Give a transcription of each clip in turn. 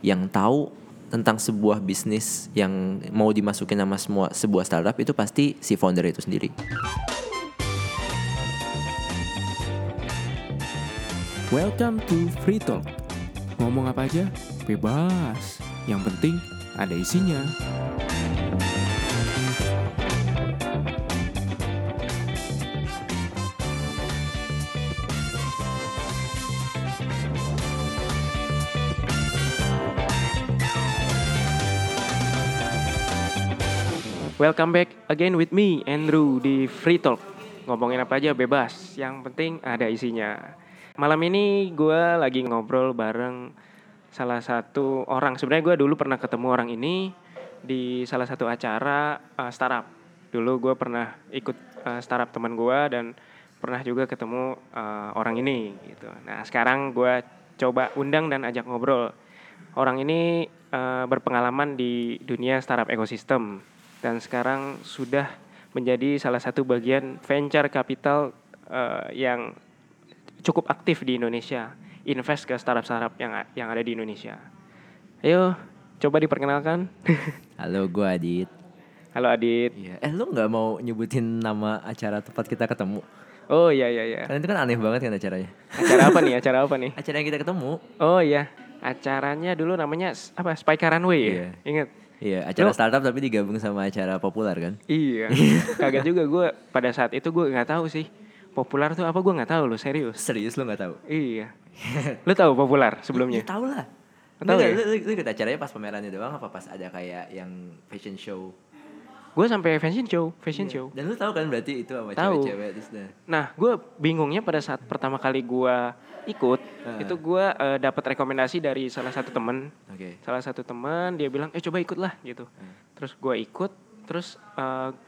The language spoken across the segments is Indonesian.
yang tahu tentang sebuah bisnis yang mau dimasukin nama semua sebuah startup itu pasti si founder itu sendiri. Welcome to Free Talk. Ngomong apa aja? Bebas. Yang penting ada isinya. Welcome back again with me, Andrew, di Free Talk. Ngomongin apa aja bebas, yang penting ada isinya. Malam ini gue lagi ngobrol bareng salah satu orang. Sebenarnya gue dulu pernah ketemu orang ini di salah satu acara uh, startup. Dulu gue pernah ikut uh, startup teman gue dan pernah juga ketemu uh, orang ini gitu. Nah sekarang gue coba undang dan ajak ngobrol. Orang ini uh, berpengalaman di dunia startup ekosistem dan sekarang sudah menjadi salah satu bagian venture capital uh, yang cukup aktif di Indonesia, invest ke startup-startup yang yang ada di Indonesia. Ayo, coba diperkenalkan. Halo, gue Adit. Halo Adit. Iya. Eh, lu nggak mau nyebutin nama acara tempat kita ketemu? Oh iya iya iya. Karena itu kan aneh banget kan acaranya. Acara apa nih? Acara apa nih? Acara yang kita ketemu. Oh iya. Acaranya dulu namanya apa? Spike Runway ya? Iya. Ingat? Iya, acara Lu- startup tapi digabung sama acara populer kan? Iya. Kaget juga gue pada saat itu gue nggak tahu sih. Populer tuh apa gue nggak tahu loh serius. Serius lu nggak tahu? Iya. Lu tahu populer sebelumnya? Ya, tahu lah. Tahu ya? Lu, lu, lu ikut acaranya pas pamerannya doang apa pas ada kayak yang fashion show? Gue sampai fashion show, fashion show. Dan lu tahu kan berarti itu Tahu. cewek-cewek terus nah. Nah, gue bingungnya pada saat pertama kali gue ikut, Heeh. itu gue eh, dapat rekomendasi dari salah satu temen, Oke. salah satu teman dia bilang, eh coba ikutlah gitu. Hmm. Terus gue ikut, terus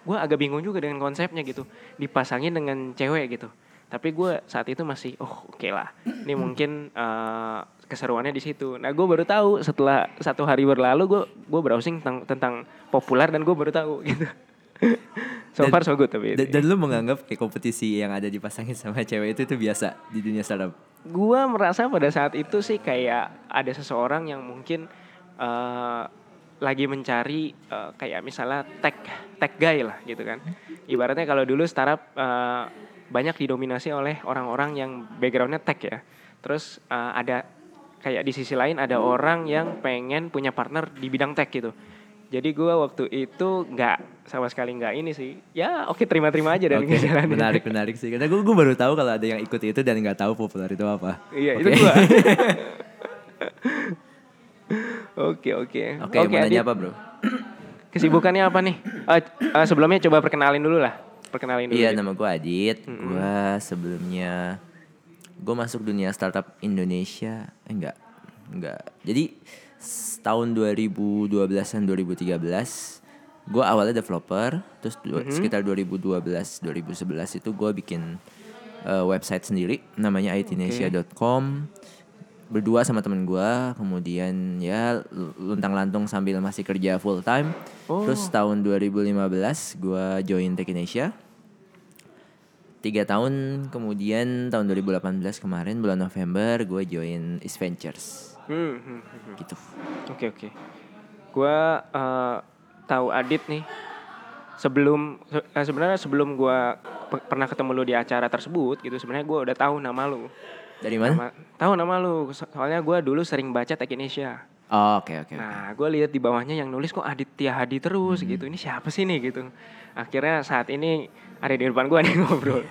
gue agak bingung juga dengan konsepnya gitu, dipasangin dengan cewek gitu. Tapi gue saat itu masih, oh oke lah, ini mungkin eh, keseruannya di situ. Nah, gue baru tahu setelah satu hari berlalu, gue gue browsing tentang tentang populer dan gue baru tahu gitu. so Dan- far so good tapi. Dan, dan lu menganggap kayak kompetisi yang ada dipasangin sama cewek itu itu biasa di dunia startup? Gua merasa pada saat itu sih kayak ada seseorang yang mungkin eh, lagi mencari eh, kayak misalnya tech tech guy lah gitu kan. Ibaratnya kalau dulu startup eh, banyak didominasi oleh orang-orang yang backgroundnya tech ya. Terus eh, ada kayak di sisi lain ada orang yang pengen punya partner di bidang tech gitu. Jadi gua waktu itu nggak sama sekali nggak ini sih. Ya oke terima-terima aja dan Oke, ngejalanin. menarik menarik sih. Karena gue gue baru tahu kalau ada yang ikut itu dan nggak tahu populer itu apa. Iya, Oke. itu gua. Oke, oke. Oke, mau nanya apa bro? Kesibukannya apa nih? Eh, eh, sebelumnya coba perkenalin dulu lah. Perkenalin dulu. Iya Dit. nama gue Adit. Gue sebelumnya gue masuk dunia startup Indonesia. Eh, enggak, enggak. Jadi tahun 2012an 2013 gue awalnya developer. Terus du- sekitar 2012 2011 itu gue bikin eh, website sendiri namanya itnesia.com berdua sama temen gue kemudian ya luntang lantung sambil masih kerja full time Oh. terus tahun 2015 gue join Techinesia tiga tahun kemudian tahun 2018 kemarin bulan November gue join East Ventures Hmm, hmm, hmm, hmm. gitu Oke, oke. Gua eh, tahu Adit nih. Sebelum se- eh, sebenarnya sebelum gua pe- pernah ketemu lu di acara tersebut gitu, sebenarnya gua udah tahu nama lu. Dari mana? Nama- tahu nama lu. So- Soalnya gua dulu sering baca Tech Indonesia. Oh, Oke oke. Nah, gue lihat di bawahnya yang nulis kok Aditya Hadi terus gitu. Ini siapa sih nih gitu. Akhirnya saat ini ada di depan gue nih ngobrol.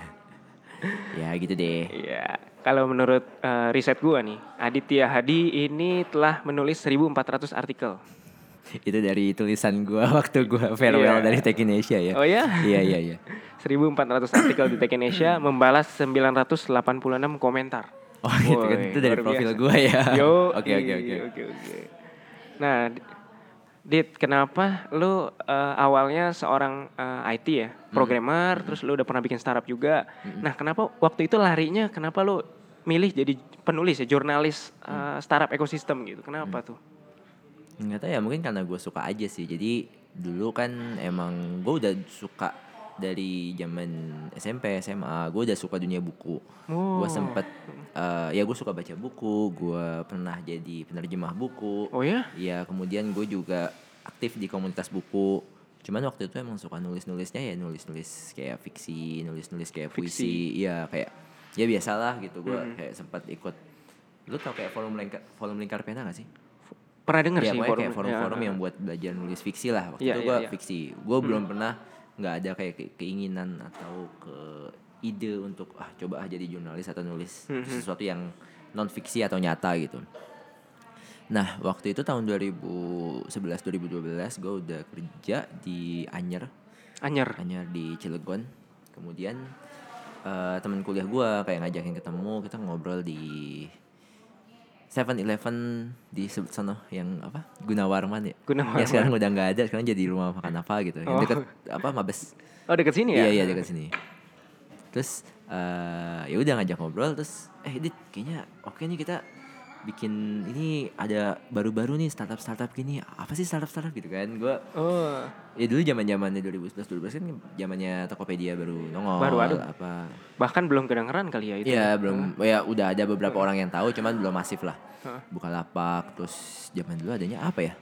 Ya gitu deh. Iya. Kalau menurut eh, riset gue nih, Aditya Hadi ini telah menulis 1400 artikel. Itu dari tulisan gue waktu gue farewell Iya. dari Techinesia ya. Oh ya? Iya iya iya. 1400 artikel di Tech Indonesia membalas 986 komentar. Oh gitu kan itu dari profil biasa. gue ya. Yo, Oke oke oke. oke oke. Nah, Dit, kenapa lu eh, awalnya seorang eh, IT ya, Hmm. programmer, terus lu udah pernah bikin startup juga. Nah, kenapa waktu itu larinya, kenapa lu milih jadi penulis ya, jurnalis Hmm. eh, startup ekosistem gitu? Kenapa tuh? Nggak tahu ya mungkin karena gue suka aja sih. Jadi dulu kan emang gue udah suka dari zaman SMP SMA gue udah suka dunia buku Oh. gue sempet eh, ya gue suka baca buku gue pernah jadi penerjemah buku Oh ya? Iya, kemudian gue juga aktif di komunitas buku. Cuman waktu itu emang suka nulis-nulisnya ya nulis-nulis kayak fiksi, nulis-nulis kayak puisi. Iya, kayak ya biasalah gitu. Gue kayak sempat ikut lu tau kayak forum lingkar forum lingkar pena gak sih? Pernah denger Iya, sih pokoknya kayak forum- forum-forum ya, yang buat belajar nulis fiksi lah. Waktu Iya, itu gue iya. fiksi. Gue belum pernah nggak ada kayak ke- keinginan atau ke ide untuk ah coba ah jadi jurnalis atau nulis Hmm, sesuatu yang non fiksi atau nyata gitu. Nah, waktu itu tahun 2011 2012 gue udah kerja di Anyer, Anyer. Anyer di Cilegon. Kemudian eh teman kuliah gue kayak ngajakin ketemu, kita ngobrol di Seven Eleven di sebut sana yang apa Gunawarman ya. Gunawarman. Ya sekarang udah nggak ada, sekarang jadi rumah makan apa gitu. Yang Oh. deket apa Mabes. Oh deket sini ya? Iya iya dekat sini. Terus eh ya udah ngajak ngobrol terus eh Dit kayaknya oke nih kita bikin ini ada baru-baru nih startup startup gini. Apa sih startup startup gitu kan? Gue Oh. ya dulu zaman zamannya 2011 2012 kan zamannya Tokopedia baru nongol Baru ada. apa. Bahkan belum kedengeran kali ya itu. Iya belum. Ya udah ada beberapa orang yang tahu cuman belum masif lah. Hah. Bukalapak terus zaman dulu adanya apa ya?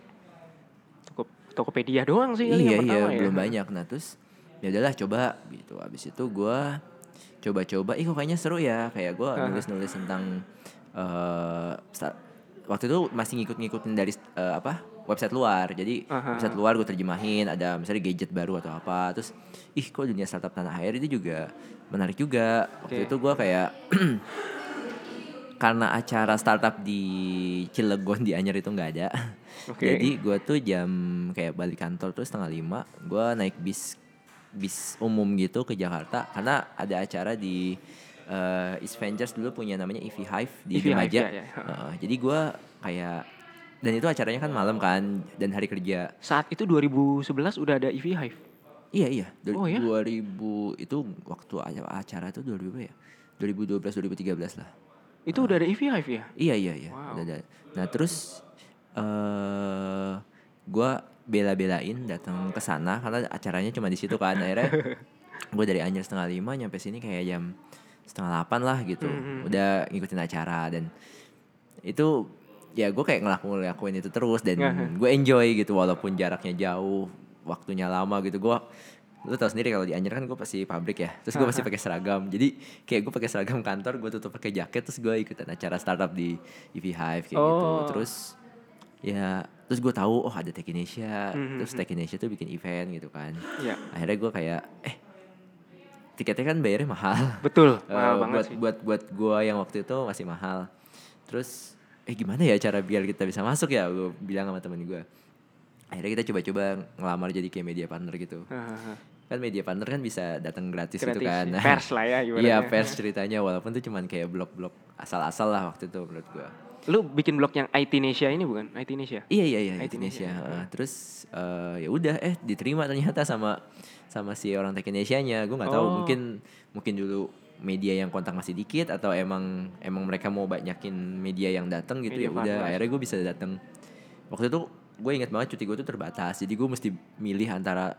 Toko, Tokopedia doang sih iya yang iya pertama ya. belum banyak. Nah terus ya udahlah coba gitu. Abis itu gua coba-coba. Ih kok kayaknya seru ya? Kayak gua nulis-nulis tentang sta- waktu itu masih ngikut-ngikutin dari eh, apa website luar jadi Aha. website luar gue terjemahin ada misalnya gadget baru atau apa terus ih kok dunia startup tanah air itu juga menarik juga waktu Oke. itu gua kayak karena acara startup di Cilegon di Anyer itu nggak ada Oke. jadi gue tuh jam kayak balik kantor tuh setengah lima gue naik bis bis umum gitu ke Jakarta karena ada acara di eh, East Ventures dulu punya namanya EV Hive di EV Hive, ya, ya. Heeh, jadi gue kayak dan itu acaranya kan malam kan dan hari kerja. Saat itu 2011 udah ada EV Hive. Iya iya. Du- Oh, ya? 2000 itu waktu acara- itu 2000 berapa ya? 2012 2013 lah. Itu udah ada EV Hive ya? Iya iya iya. Wow. udah ada. Nah terus eh gua bela-belain datang ke sana karena acaranya cuma di situ kan akhirnya gue dari Anyer setengah lima nyampe sini kayak jam setengah delapan lah gitu Mhm. udah ngikutin acara dan itu ya gue kayak ngelakuin ngelakuin itu terus dan Aha. gue enjoy gitu walaupun jaraknya jauh waktunya lama gitu gue lu tau sendiri kalau di Anyer kan gue pasti pabrik ya terus gue pasti pakai seragam jadi kayak gue pakai seragam kantor gue tutup pakai jaket terus gue ikutan acara startup di EV Hive kayak gitu Oh. terus ya terus gue tahu oh ada Tech Indonesia Mhm. terus Tech Indonesia tuh bikin event gitu kan Iya. akhirnya gue kayak eh tiketnya kan bayarnya mahal Betul, Eh, mahal banget buat sih. buat buat gue yang waktu itu masih mahal terus eh gimana ya cara biar kita bisa masuk ya gue bilang sama temen gue akhirnya kita coba-coba ngelamar jadi kayak media partner gitu Hahaha. kan media partner kan bisa datang gratis, gitu Gratis, kan pers lah ya iya pers ceritanya walaupun tuh cuman kayak blog-blog asal-asal lah waktu itu menurut gue Lu bikin blog yang IT Indonesia ini bukan? IT Indonesia? Iya iya iya IT Indonesia. Heeh. Terus eh, ya udah eh diterima ternyata sama sama si orang Tech Indonesia-nya. Gue nggak tahu Oh. mungkin mungkin dulu media yang kontak masih dikit atau emang emang mereka mau banyakin media yang datang gitu Media ya udah akhirnya gue bisa datang. Waktu itu gue inget banget cuti gue tuh terbatas. Jadi gue mesti milih antara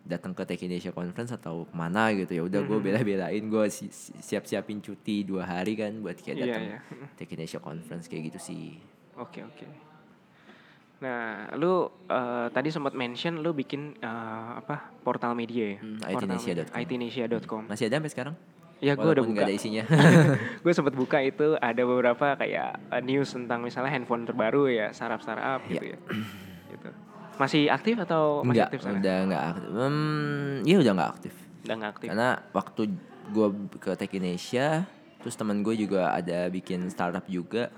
datang ke Tech Indonesia Conference atau ke mana gitu ya udah gue Mhm. bela-belain gue si- si- siap-siapin cuti dua hari kan buat kayak Iya, datang iya. Tech Indonesia Conference kayak gitu sih Oke oke. Nah, lu eh, tadi sempat mention lu bikin eh, apa portal media ya? Hmm, media, itindonesia.com. masih ada sampai sekarang Ya gue udah buka. ada isinya. gue sempat buka itu ada beberapa kayak eh, news tentang misalnya handphone terbaru ya, startup startup gitu ya. gitu. Masih aktif atau masih Enggak, aktif sana? udah nggak aktif. Hmm, iya udah nggak aktif. Udah nggak aktif. Karena waktu gue ke Tech Indonesia, terus teman gue juga ada bikin startup juga.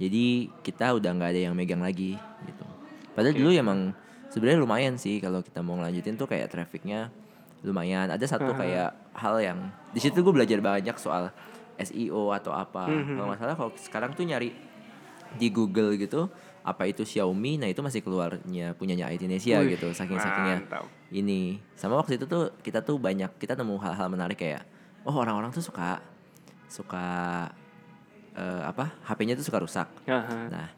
Jadi kita udah nggak ada yang megang lagi gitu. Padahal Oke. dulu emang sebenarnya lumayan sih kalau kita mau ngelanjutin tuh kayak trafficnya lumayan. Ada satu kayak hal yang di situ gue belajar banyak soal SEO atau apa. Mhm. Kalau nggak salah kalau sekarang tuh nyari di Google gitu apa itu Xiaomi, nah itu masih keluarnya punyanya Indonesia Wih, gitu, saking sakingnya ini sama waktu itu tuh kita tuh banyak kita nemu hal-hal menarik kayak oh orang-orang tuh suka suka eh, apa HP-nya tuh suka rusak Aha. nah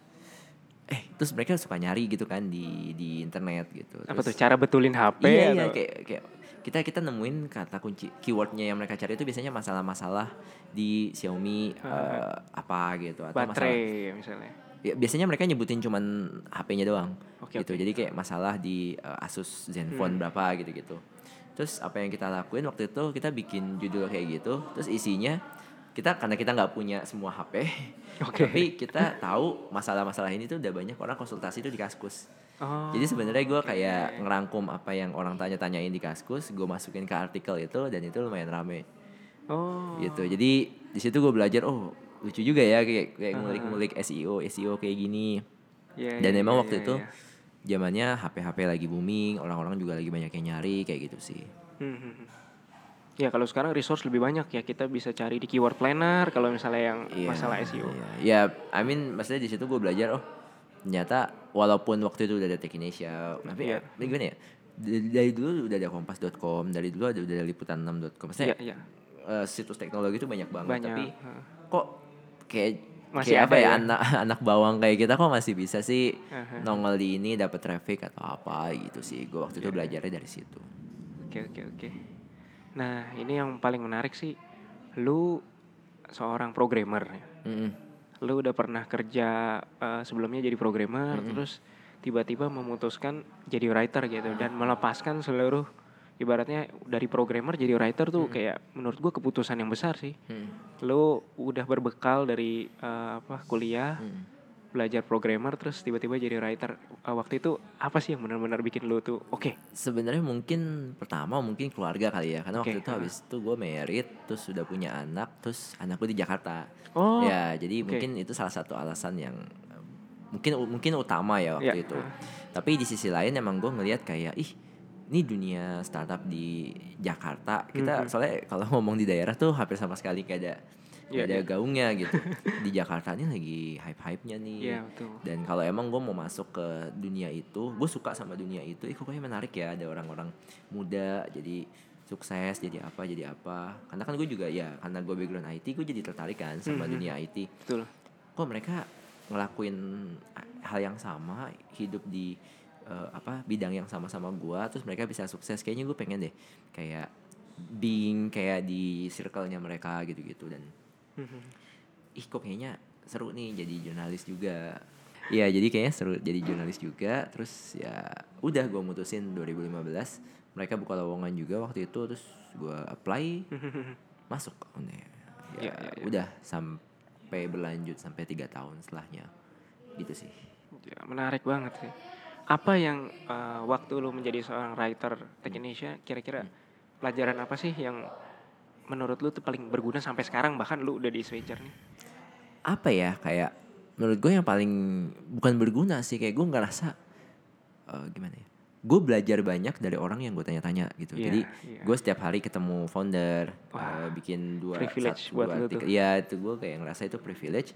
eh terus mereka suka nyari gitu kan di di internet gitu Apa tuh Terus- cara betulin HP iya iya atau- kayak kayak kita kita nemuin kata kunci keywordnya yang mereka cari itu biasanya masalah-masalah di Xiaomi eh, apa gitu atau masalah baterai misalnya. ya, biasanya mereka nyebutin cuman HP-nya doang Oke, gitu oke. jadi kayak masalah di eh, Asus Hmm. Zenfone berapa gitu gitu terus apa yang kita lakuin waktu itu kita bikin judul kayak gitu terus isinya kita karena kita nggak punya semua HP Oke. tapi kita tahu masalah-masalah ini tuh udah banyak orang konsultasi itu di Kaskus Oh. jadi sebenarnya gue kayak ngerangkum apa yang orang tanya-tanyain di Kaskus gue masukin ke artikel itu dan itu lumayan rame Oh. gitu jadi di situ gue belajar oh lucu juga ya kayak kayak ngulik-ngulik SEO SEO kayak gini Iya, dan iya, emang iya, waktu iya, itu iya. zamannya HP-HP lagi booming orang-orang juga lagi banyak yang nyari kayak gitu sih Hmm, hmm, hmm. Ya kalau sekarang resource lebih banyak ya kita bisa cari di keyword planner kalau misalnya yang Iya, masalah E SEO. iya. ya I mean maksudnya di situ gue belajar oh ternyata walaupun waktu itu udah ada Tekinesia tapi Iya. ya gimana ya dari, dulu udah ada kompas.com dari dulu ada udah ada liputan6.com maksudnya Iya, iya. eh, situs teknologi itu banyak banget Banyak. tapi Heeh. kok kayak Masih kayak apa ya, ya? anak anak bawang kayak kita kok masih bisa sih Aha. nongol di ini dapat traffic atau apa gitu sih gue waktu itu Iya. belajarnya dari situ Oke oke oke. Nah ini yang paling menarik sih, lu seorang programmer ya. Mm-mm. Lu udah pernah kerja eh, sebelumnya jadi programmer, terus tiba-tiba memutuskan jadi writer gitu dan melepaskan seluruh ibaratnya dari programmer jadi writer tuh kayak menurut gua keputusan yang besar sih. Mm. Lu udah berbekal dari eh, apa kuliah, Mm. Belajar programmer terus tiba-tiba jadi writer. Eh, waktu itu apa sih yang benar-benar bikin lu tuh oke? sebenarnya mungkin pertama mungkin keluarga kali ya karena waktu Oke, itu habis itu gue married terus sudah punya anak terus anak gue di Jakarta Oh. ya jadi oke. mungkin itu salah satu alasan yang mungkin mungkin utama ya waktu Iya. itu tapi di sisi lain emang gue ngelihat kayak ih ini dunia startup di Jakarta kita soalnya kalau ngomong di daerah tuh hampir sama sekali kayak ada Nggak ada iya. gaungnya gitu di Jakarta ini lagi hype hype nya nih Iya, betul. dan kalau emang gue mau masuk ke dunia itu gue suka sama dunia itu ih kok kayaknya menarik ya ada orang-orang muda jadi sukses jadi apa jadi apa karena kan gue juga ya karena gue background IT gue jadi tertarik kan sama Mhm. dunia IT Betul. kok mereka ngelakuin hal yang sama hidup di eh, apa bidang yang sama-sama gue terus mereka bisa sukses kayaknya gue pengen deh kayak being kayak di circle-nya mereka gitu-gitu dan. Ih kok kayaknya seru nih jadi jurnalis juga. Iya jadi kayaknya seru jadi jurnalis juga. Terus ya udah gue mutusin 2015 mereka buka lowongan juga waktu itu terus gue apply masuk ya, ya iya, iya. udah sampai berlanjut sampai tiga tahun setelahnya. Gitu sih. Ya, menarik banget sih. Apa yang eh, waktu lu menjadi seorang writer Tech Indonesia kira-kira pelajaran apa sih yang menurut lu tuh paling berguna sampai sekarang bahkan lu udah di Switcher nih? apa ya kayak menurut gue yang paling bukan berguna sih kayak gue ngerasa eh, gimana ya gue belajar banyak dari orang yang gue tanya-tanya gitu Iya, jadi iya. gue setiap hari ketemu founder Wah, eh, bikin dua privilege satu, buat dua artikel. Iya itu gue kayak ngerasa itu privilege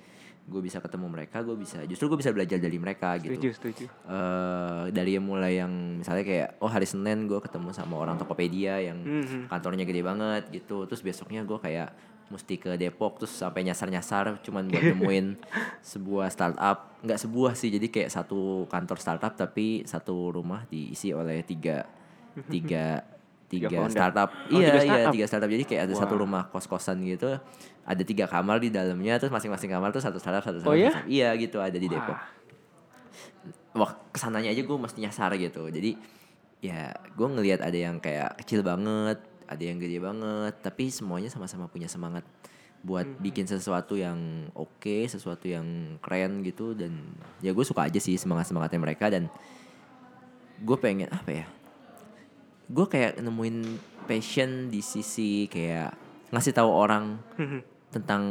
gue bisa ketemu mereka gue bisa justru gue bisa belajar dari mereka Setuju, gitu setuju. eh dari yang mulai yang misalnya kayak oh hari Senin gue ketemu sama orang Tokopedia yang Mhm. kantornya gede banget gitu terus besoknya gue kayak mesti ke Depok terus sampai nyasar-nyasar cuman buat nemuin sebuah startup nggak sebuah sih jadi kayak satu kantor startup tapi satu rumah diisi oleh tiga tiga Tiga startup. Oh, iya tiga iya startup. tiga startup. Jadi kayak ada satu Wah. rumah kos-kosan gitu ada tiga kamar di dalamnya terus masing-masing kamar tuh satu startup satu startup Oh, iya? satu iya gitu ada di Depok. Wah, ke sananya aja gue mesti nyasar gitu. Jadi ya gue ngelihat ada yang kayak kecil banget ada yang gede banget tapi semuanya sama-sama punya semangat buat bikin sesuatu yang oke sesuatu yang keren gitu dan ya gue suka aja sih semangat semangatnya mereka dan gue pengen apa ya gue kayak nemuin passion di sisi kayak ngasih tahu orang tentang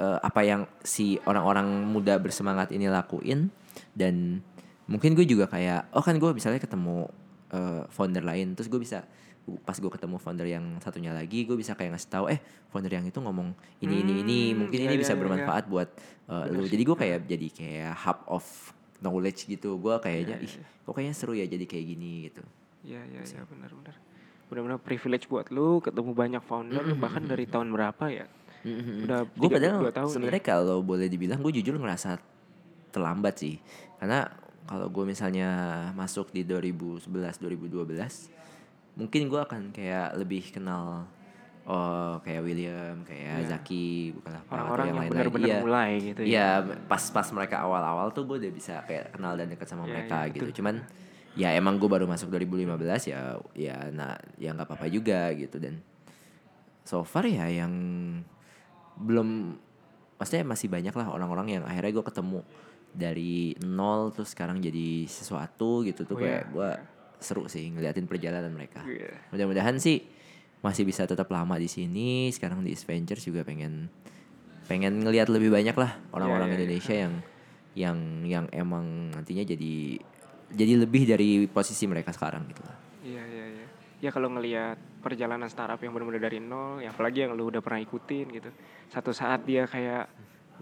eh, apa yang si orang-orang muda bersemangat ini lakuin. Dan mungkin gue juga kayak oh kan gue misalnya ketemu eh, founder lain terus gue bisa pas gue ketemu founder yang satunya lagi gue bisa kayak ngasih tahu eh founder yang itu ngomong ini ini ini Hmm, mungkin iya, ini iya, bisa iya, bermanfaat buat eh, lu. Jadi gue kayak jadi kayak hub of knowledge gitu. Gue kayaknya Iya, ih kok kayaknya seru ya jadi kayak gini gitu Iya, iya, iya, benar-benar. Benar-benar privilege buat lu ketemu banyak founder bahkan dari tahun berapa ya? Udah gue padahal tahun ya? sebenarnya kalau boleh dibilang gue jujur ngerasa terlambat sih karena kalau gue misalnya masuk di 2011 2012 mungkin gue akan kayak lebih kenal oh kayak William kayak Iya. Zaki bukan apa atau Orang-orang yang lain-lain. benar-benar Iya. mulai gitu ya. Iya, pas-pas mereka awal-awal tuh gue udah bisa kayak kenal dan dekat sama Iya, mereka iya, gitu. betul. Cuman ya emang gue baru masuk 2015 ya ya nah ya nggak apa-apa juga gitu dan so far ya yang belum maksudnya masih banyak lah orang-orang yang akhirnya gue ketemu dari nol terus sekarang jadi sesuatu gitu tuh Oh, kayak iya. gue seru sih ngeliatin perjalanan mereka. Iya. Mudah-mudahan sih masih bisa tetap lama di sini. Sekarang di East Ventures juga pengen pengen ngelihat lebih banyak lah orang-orang iya, iya. Indonesia yang yang yang emang nantinya jadi jadi lebih dari posisi mereka sekarang gitu lah. Iya iya iya. Ya kalau ngelihat perjalanan startup yang benar-benar dari nol, ya apalagi yang lu udah pernah ikutin gitu. Satu saat dia kayak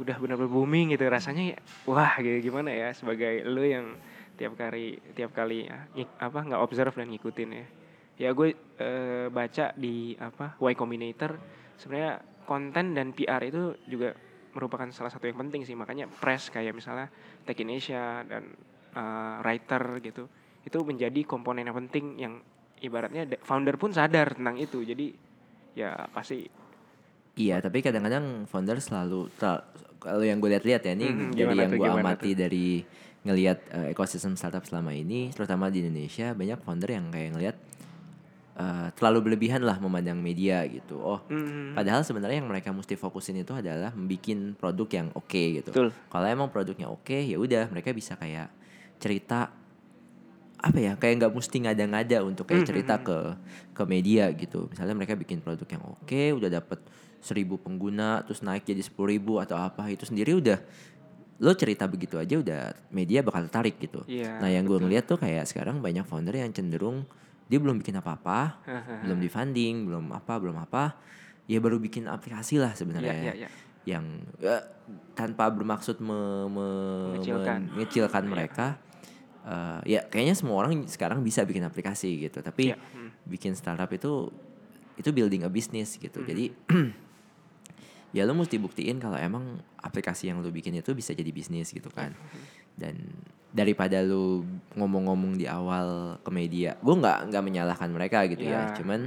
udah benar-benar booming gitu rasanya ya, wah gitu gimana ya sebagai lu yang tiap kali tiap kali ya, apa nggak observe dan ngikutin ya. Ya gue eh, baca di apa Y Combinator sebenarnya konten dan PR itu juga merupakan salah satu yang penting sih makanya press kayak misalnya Tech in Asia dan eh, writer gitu itu menjadi komponen yang penting yang ibaratnya founder pun sadar tentang itu jadi ya pasti Iya, tapi kadang-kadang founder selalu kalau yang gue lihat-lihat ya ini Mhm, dari gimana yang tuh, gue amati dari ngelihat eh, ekosistem startup selama ini, terutama di Indonesia banyak founder yang kayak ngelihat eh, terlalu berlebihan lah memandang media gitu. Oh, Mhm. Padahal sebenarnya yang mereka mesti fokusin itu adalah membuat produk yang oke gitu. Betul. Kalau emang produknya oke, ya udah mereka bisa kayak cerita apa ya kayak nggak mesti ngada-ngada untuk kayak cerita ke ke media gitu. Misalnya mereka bikin produk yang oke, udah dapet seribu pengguna, terus naik jadi sepuluh ribu atau apa itu sendiri udah lo cerita begitu aja udah media bakal tertarik gitu. Iya, nah yang gue ngeliat tuh kayak sekarang banyak founder yang cenderung dia belum bikin apa-apa, belum di funding, belum apa, belum apa, ya baru bikin aplikasi lah sebenarnya Iya, iya, iya. yang ya, tanpa bermaksud me, me- Mengecilkan. men- mengecilkan Iya. mereka. Eh, ya kayaknya semua orang sekarang bisa bikin aplikasi gitu, tapi Iya, hmm. bikin startup itu itu building a business gitu. Hmm. Jadi ya lo mesti buktiin kalau emang aplikasi yang lo bikin itu bisa jadi bisnis gitu kan. Dan daripada lo ngomong-ngomong di awal ke media, gue nggak nggak menyalahkan mereka gitu ya. Iya. Cuman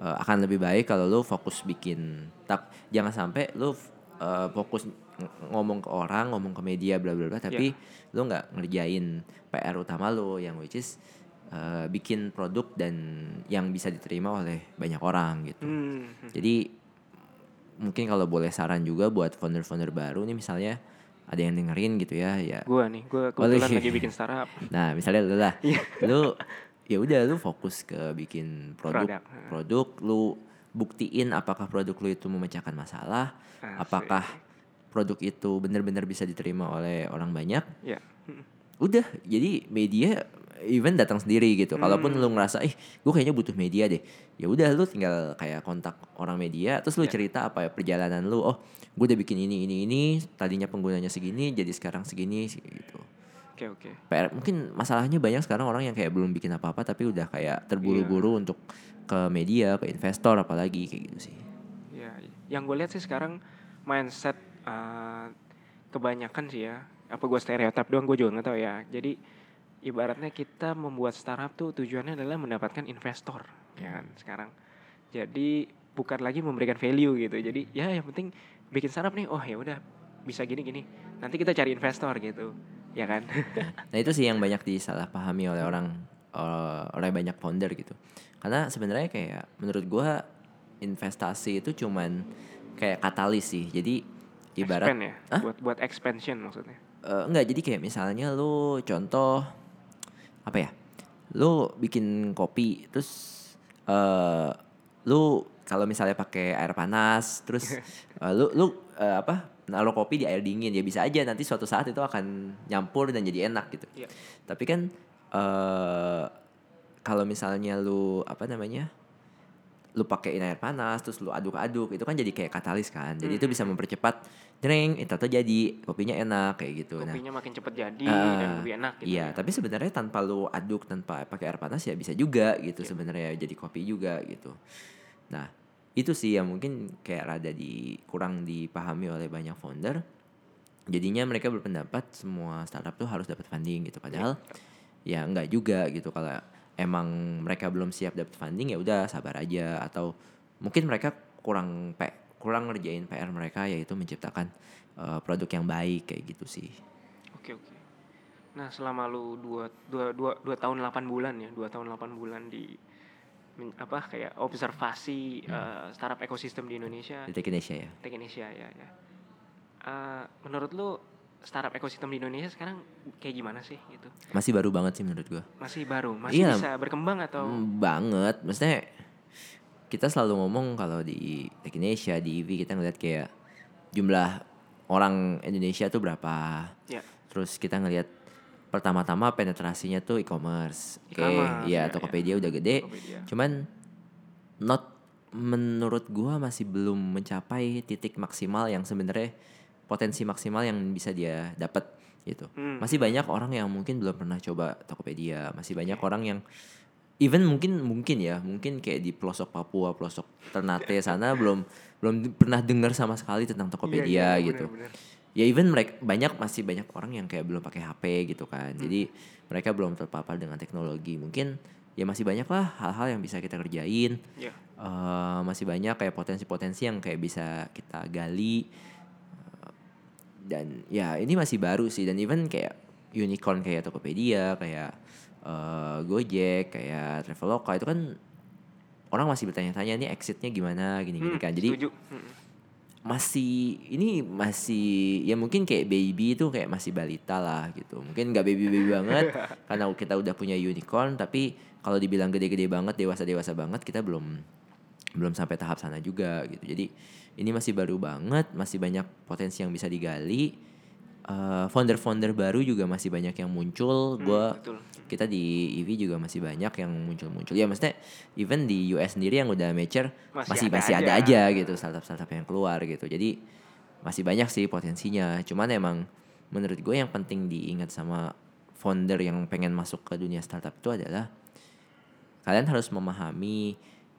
eh, akan lebih baik kalau lo fokus bikin tak jangan sampai lo eh, fokus ngomong ke orang, ngomong ke media bla bla bla tapi lo nggak ngerjain PR utama lo yang which is eh, bikin produk dan yang bisa diterima oleh banyak orang gitu. Hmm. Jadi mungkin kalau boleh saran juga buat founder-founder baru nih misalnya ada yang dengerin gitu ya ya. Gua nih, gua kebetulan lagi bikin startup. Nah, misalnya lu lah. Iya. lu ya udah lu fokus ke bikin produk Produk. produk lu buktiin apakah produk lu itu memecahkan masalah, Asik. apakah produk itu benar-benar bisa diterima oleh orang banyak. Ya. Hmm. Udah, jadi media even datang sendiri gitu. Kalaupun Hmm. lu ngerasa, ih, gue kayaknya butuh media deh. Ya udah, lu tinggal kayak kontak orang media, terus lu Ya. cerita apa ya perjalanan lu. Oh, gue udah bikin ini, ini, ini. Tadinya penggunanya segini, jadi sekarang segini, gitu. Oke, oke. PR mungkin masalahnya banyak sekarang orang yang kayak belum bikin apa-apa tapi udah kayak terburu-buru Iya. untuk ke media, ke investor apalagi kayak gitu sih. Ya, yang gue lihat sih sekarang mindset eh, kebanyakan sih ya. Apa gue stereotip doang gue juga nggak tahu ya. Jadi ibaratnya kita membuat startup tuh tujuannya adalah mendapatkan investor, ya kan sekarang. Jadi bukan lagi memberikan value gitu. Jadi ya yang penting bikin startup nih, oh ya udah bisa gini gini. Nanti kita cari investor gitu, ya kan? Nah itu sih yang banyak disalahpahami oleh orang eh, oleh banyak founder gitu. Karena sebenarnya kayak menurut gua investasi itu cuman kayak katalis sih. Jadi ibarat Expand ya, Hah? buat buat expansion maksudnya. Eh, enggak jadi kayak misalnya lu contoh apa ya lu bikin kopi terus eh lu kalau misalnya pakai air panas terus eh, lu lu eh, apa naruh kopi di air dingin ya bisa aja nanti suatu saat itu akan nyampur dan jadi enak gitu Iya. tapi kan eh kalau misalnya lu apa namanya lu pakein air panas terus lu aduk-aduk itu kan jadi kayak katalis kan jadi itu bisa mempercepat jreng itu tuh jadi kopinya enak kayak gitu nah Kopinya makin cepet jadi Ah, dan lebih enak gitu. Iya, ya. tapi sebenarnya tanpa lu aduk tanpa pakai air panas ya bisa juga gitu sebenarnya jadi kopi juga gitu. Nah, itu sih yang mungkin kayak rada di kurang dipahami oleh banyak founder. jadinya mereka berpendapat semua startup tuh harus dapat funding gitu padahal ya enggak juga gitu kalau emang mereka belum siap dapat funding ya udah sabar aja. Atau mungkin mereka kurang pe kurang ngerjain PR mereka yaitu menciptakan uh, produk yang baik kayak gitu sih. Oke oke. Nah selama lu dua, dua, dua, dua tahun 8 bulan ya, dua tahun 8 bulan di men- apa kayak observasi eh, startup ekosistem di Indonesia, di Tech Indonesia ya. Tech Indonesia ya ya. Eh, menurut lu startup ekosistem di Indonesia sekarang kayak gimana sih gitu? masih baru banget sih menurut gua Masih baru, masih Iya. bisa berkembang atau Hmm, banget maksudnya kita selalu ngomong kalau di Indonesia di EV kita ngeliat kayak jumlah orang Indonesia tuh berapa ya? terus kita ngelihat pertama-tama penetrasinya tuh e-commerce oke E-commerce, ya ya, Tokopedia udah gede Tokopedia. cuman not menurut gua masih belum mencapai titik maksimal yang sebenarnya potensi maksimal yang bisa dia dapat gitu. Hmm. masih banyak orang yang mungkin belum pernah coba Tokopedia. Masih banyak orang yang even mungkin mungkin ya mungkin kayak di pelosok Papua pelosok Ternate sana belum belum pernah dengar sama sekali tentang Tokopedia Iya, iya, gitu. bener-bener. ya even mereka banyak masih banyak orang yang kayak belum pakai HP gitu kan. Jadi mereka belum terpapar dengan teknologi. Mungkin ya masih banyak lah hal-hal yang bisa kita kerjain. Ya. Eh, masih banyak kayak potensi-potensi yang kayak bisa kita gali dan ya ini masih baru sih. Dan even kayak unicorn kayak Tokopedia kayak eh, Gojek kayak Traveloka itu kan orang masih bertanya-tanya ini exitnya gimana? gini-gini Hmm, kan. Jadi setuju. Hmm. masih ini masih ya mungkin kayak baby itu kayak masih balita lah gitu. Mungkin nggak baby baby banget karena kita udah punya unicorn tapi kalau dibilang gede-gede banget dewasa dewasa banget kita belum belum sampai tahap sana juga gitu. Jadi ini masih baru banget masih banyak potensi yang bisa digali. Eh, founder-founder baru juga masih banyak yang muncul. Gua betul. kita di EV juga masih banyak yang muncul-muncul. Ya maksudnya even di US sendiri yang udah mature Masih masih ada masih ada aja. aja gitu startup-startup yang keluar gitu. Jadi masih banyak sih potensinya. Cuman emang menurut gue yang penting diingat sama founder yang pengen masuk ke dunia startup itu adalah kalian harus memahami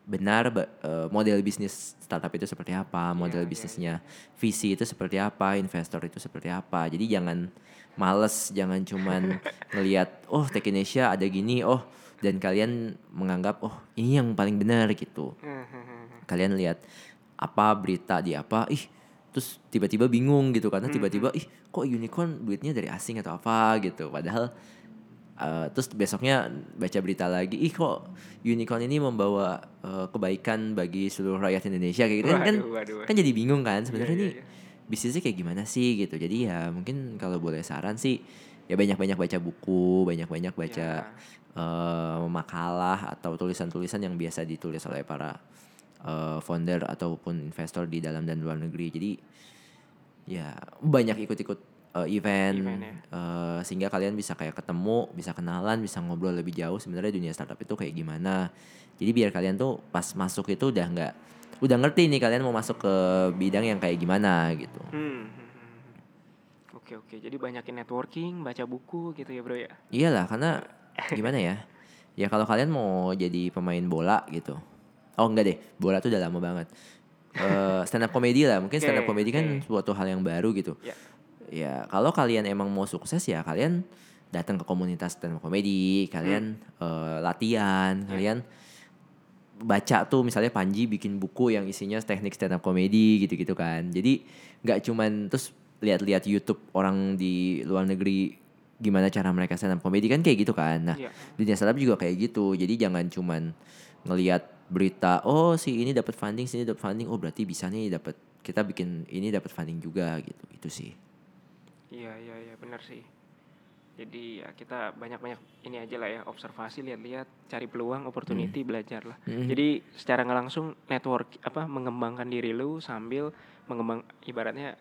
benar eh, model bisnis startup itu seperti apa, model iya, bisnisnya visi itu seperti apa, investor itu seperti apa. Jadi jangan males, jangan cuman ngelihat oh Tech Indonesia ada gini, oh dan kalian menganggap oh ini yang paling benar gitu. Hmm, Kalian lihat apa berita di apa, ih terus tiba-tiba bingung gitu karena tiba-tiba ih kok unicorn duitnya dari asing atau apa gitu. Padahal Uh, terus besoknya baca berita lagi, ih kok unicorn ini membawa uh, kebaikan bagi seluruh rakyat Indonesia? Kayak gitu. Kan kan, Waduh, waduh, kan jadi bingung kan sebenarnya Iya, nih iya, bisnisnya kayak gimana sih gitu. Jadi ya mungkin kalau boleh saran sih ya banyak-banyak baca buku, banyak-banyak baca uh, makalah atau tulisan-tulisan yang biasa ditulis oleh para uh, founder ataupun investor di dalam dan luar negeri. Jadi ya banyak ikut-ikut uh, event, Event, ya. uh, sehingga kalian bisa kayak ketemu, bisa kenalan, bisa ngobrol lebih jauh sebenarnya dunia startup itu kayak gimana. Jadi biar kalian tuh pas masuk itu udah nggak udah ngerti nih kalian mau masuk ke bidang yang kayak gimana gitu. Hmm, hmm, hmm. Oke oke, jadi banyakin networking, baca buku gitu ya bro ya. Iyalah karena gimana ya? Ya kalau kalian mau jadi pemain bola gitu. Oh enggak deh, bola tuh udah lama banget. Eh stand up comedy lah, mungkin stand up comedy kan suatu hal yang baru gitu. Ya. Ya kalau kalian emang mau sukses ya kalian datang ke komunitas stand up comedy, kalian eh, latihan, kalian baca tuh misalnya Panji bikin buku yang isinya teknik stand up comedy gitu-gitu kan. Jadi nggak cuman terus lihat-lihat YouTube orang di luar negeri gimana cara mereka stand up comedy kan kayak gitu kan. Nah, Iya. dunia stand up juga kayak gitu. Jadi jangan cuman ngelihat berita oh si ini dapat funding, sini dapat funding, oh berarti bisa nih dapat kita bikin ini dapat funding juga gitu. Itu sih. Iya iya iya benar sih. Jadi ya kita banyak-banyak ini aja lah ya observasi lihat-lihat cari peluang opportunity belajar lah. Jadi secara nggak langsung network apa mengembangkan diri lu sambil mengembang ibaratnya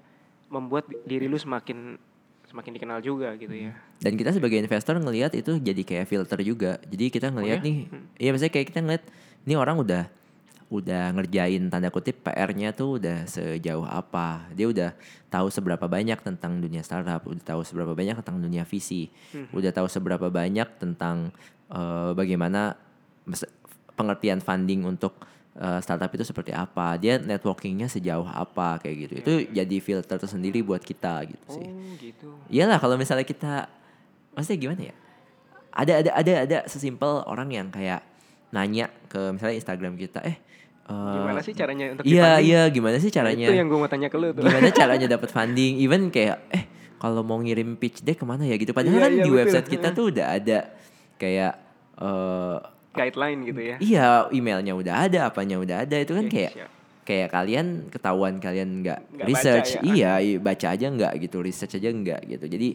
membuat diri lu semakin semakin dikenal juga gitu ya. Dan kita sebagai investor ngelihat itu jadi kayak filter juga. Jadi kita ngelihat ya? nih, iya maksudnya kayak kita ngeliat ini orang udah udah ngerjain tanda kutip PR-nya tuh udah sejauh apa. Dia udah tahu seberapa banyak tentang dunia startup, udah tahu seberapa banyak tentang dunia visi, udah tahu seberapa banyak tentang eh, bagaimana pengertian funding untuk eh, startup itu seperti apa, dia networkingnya sejauh apa kayak gitu. Itu jadi filter tersendiri buat kita gitu Oh sih. gitu. Iyalah kalau misalnya kita maksudnya gimana ya? Ada ada ada ada sesimpel orang yang kayak nanya ke misalnya Instagram kita, eh eh, Gimana sih caranya untuk Iya iya gimana sih caranya? Itu yang gue mau tanya ke lu tuh. Gimana caranya dapat funding? Even kayak eh kalau mau ngirim pitch deck ke mana ya gitu. Padahal Iya, kan iya, di betul. website kita tuh udah ada kayak eh Guideline gitu ya. iya emailnya udah ada, apanya udah ada itu kan Oke, kayak siap. kayak kalian ketahuan kalian nggak research, baca ya. iya baca aja nggak gitu, research aja nggak gitu. Jadi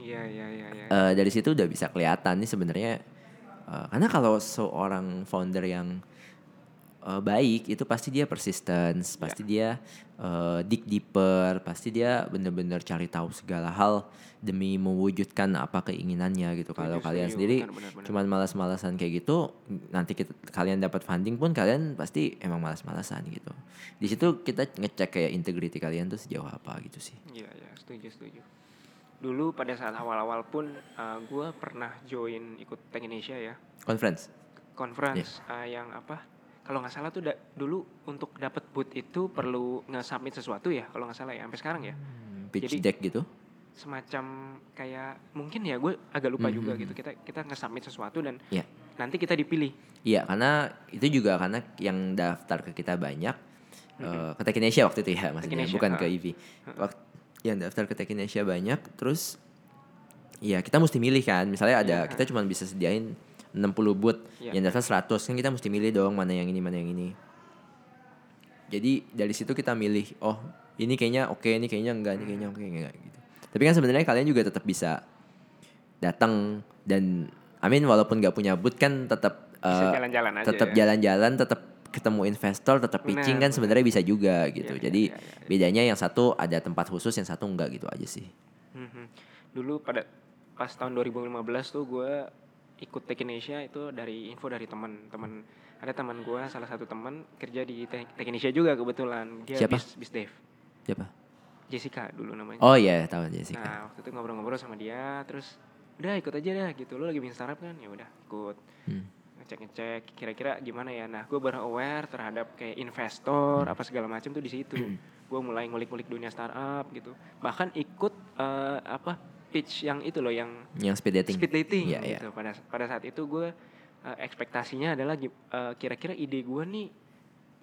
Iya iya iya iya. eh, dari situ udah bisa kelihatan nih sebenarnya eh, karena kalau seorang founder yang eh, baik itu pasti dia persistence, Ya. pasti dia eh, dig deeper, pasti dia bener-bener cari tahu segala hal demi mewujudkan apa keinginannya gitu. Kalau kalian sendiri cuman malas-malasan kayak gitu, nanti kita, kalian dapat funding pun kalian pasti emang malas-malasan gitu. Di situ kita ngecek kayak integrity kalian tuh sejauh apa gitu sih. Iya iya setuju setuju. Dulu pada saat awal-awal pun gue pernah join ikut Tech Indonesia ya Conference. conference uh, yang apa kalau nggak salah tuh da- dulu untuk dapat boot itu perlu nge-submit sesuatu ya kalau nggak salah ya sampai sekarang ya Pitch Jadi- deck gitu. semacam kayak mungkin ya gue agak lupa Mhm. juga gitu kita kita nge-submit sesuatu dan Iya. nanti kita dipilih Iya, karena itu juga karena yang daftar ke kita banyak eh, ke Tech Indonesia waktu itu ya maksudnya, bukan ke ha. EV. Yang daftar ke Tech Indonesia banyak, terus ya kita mesti milih kan. Misalnya ada Iya, kita cuma bisa sediain 60 booth, Iya. yang daftar 100 kan kita mesti milih dong mana yang ini mana yang ini. Jadi dari situ kita milih, oh ini kayaknya oke, ini kayaknya enggak, ini kayaknya oke enggak gitu. Tapi kan sebenarnya kalian juga tetap bisa datang dan Amin walaupun nggak punya booth kan tetap eh, jalan-jalan tetap ya. jalan-jalan, tetap ketemu investor, tetap pitching Benar, kan sebenarnya bisa juga gitu. Iya, Jadi iya, iya, iya. bedanya yang satu ada tempat khusus, yang satu enggak gitu aja sih. Mhm. Dulu pada pas tahun 2015 tuh gue ikut Tech Indonesia itu dari info dari teman-teman ada teman gue salah satu teman kerja di Tech Indonesia juga kebetulan dia Siapa? bis bis dev Siapa? Jessica dulu namanya Oh iya, tahu Jessica. nah waktu itu ngobrol-ngobrol sama dia terus udah ikut aja dah gitu lo lagi bikin startup kan ya udah ikut Hmm. Ngecek-ngecek kira-kira gimana ya nah gue baru aware terhadap kayak investor Hmm. apa segala macam tuh di situ gue mulai ngulik-ngulik dunia startup gitu bahkan ikut eh, apa pitch yang itu loh yang Yang speed dating. speed dating Iya, iya. gitu pada pada saat itu gue eh, ekspektasinya adalah eh, kira-kira ide gue nih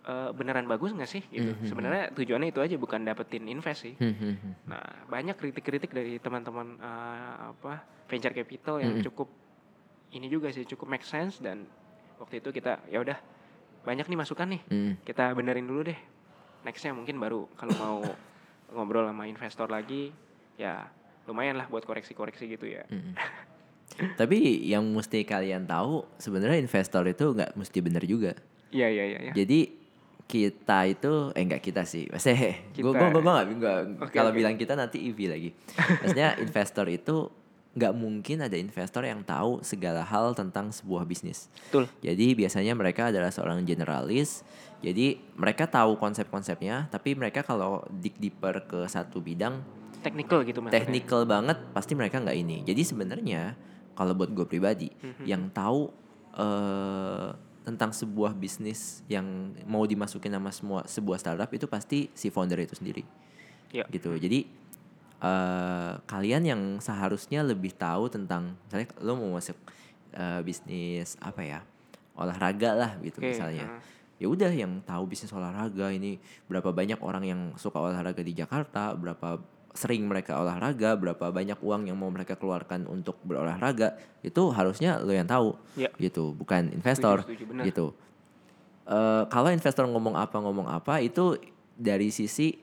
eh, beneran bagus nggak sih gitu Mhm. sebenarnya tujuannya itu aja bukan dapetin invest sih Hmm, hmm, hmm. nah banyak kritik-kritik dari teman-teman eh, apa venture capital yang Mhm. cukup ini juga sih cukup make sense dan waktu itu kita ya udah banyak nih masukan nih Hmm. kita benerin dulu deh nextnya mungkin baru kalau mau ngobrol sama investor lagi ya lumayan lah buat koreksi-koreksi gitu ya Mm-mm. Tapi yang mesti kalian tahu sebenarnya investor itu nggak mesti benar juga. iya iya iya iya. Jadi kita itu eh enggak kita sih. Maksudnya gue gue gue nggak kalau oke. bilang kita nanti EV lagi. Maksudnya investor itu nggak mungkin ada investor yang tahu segala hal tentang sebuah bisnis. betul Jadi biasanya mereka adalah seorang generalis. Jadi mereka tahu konsep-konsepnya, tapi mereka kalau dig deeper ke satu bidang technical gitu maksudnya technical banget pasti mereka nggak ini. Jadi sebenarnya kalau buat gue pribadi Mhm. yang tahu eh tentang sebuah bisnis yang mau dimasukin sama semua sebuah startup itu pasti si founder itu sendiri. Iya. Gitu. Jadi eh kalian yang seharusnya lebih tahu tentang misalnya lo mau masuk eh, bisnis apa ya? olahraga lah gitu Oke, misalnya heeh. ya udah yang tahu bisnis olahraga ini berapa banyak orang yang suka olahraga di Jakarta berapa sering mereka olahraga berapa banyak uang yang mau mereka keluarkan untuk berolahraga itu harusnya lo yang tahu Iya. gitu bukan investor setuju, benar. gitu Eh, kalau investor ngomong apa ngomong apa itu dari sisi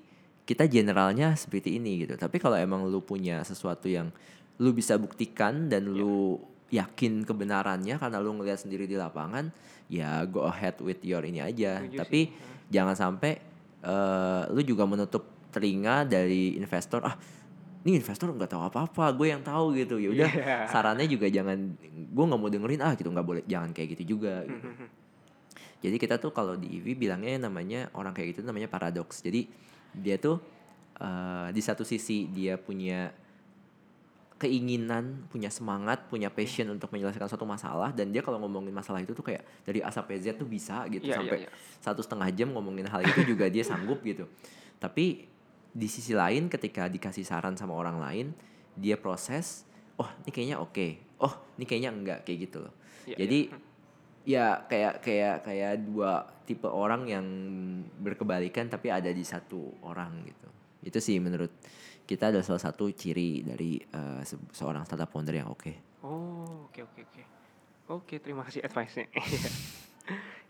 kita generalnya seperti ini gitu tapi kalau emang lu punya sesuatu yang lu bisa buktikan dan lu yakin kebenarannya karena lu ngelihat sendiri di lapangan ya go ahead with your ini aja Setuju tapi sih. jangan sampai eh, lu juga menutup telinga dari investor ah ini investor nggak tahu apa-apa gue yang tahu gitu ya udah Iya. sarannya juga jangan gue nggak mau dengerin ah gitu nggak boleh jangan kayak gitu juga gitu. jadi kita tuh kalau di EV bilangnya namanya orang kayak gitu namanya paradoks jadi dia tuh eh, di satu sisi dia punya keinginan, punya semangat, punya passion untuk menyelesaikan suatu masalah dan dia kalau ngomongin masalah itu tuh kayak dari A sampai Z tuh bisa gitu iya, sampai iya. satu setengah jam ngomongin hal itu juga dia sanggup gitu. Tapi di sisi lain ketika dikasih saran sama orang lain, dia proses, oh ini kayaknya oke, oh ini kayaknya enggak kayak gitu loh. Iya, Jadi ya kayak kayak kayak dua tipe orang yang berkebalikan tapi ada di satu orang gitu. Itu sih menurut kita adalah salah satu ciri dari eh, se- seorang startup founder yang oke. Oh, oke oke oke. Oke, terima kasih advice-nya.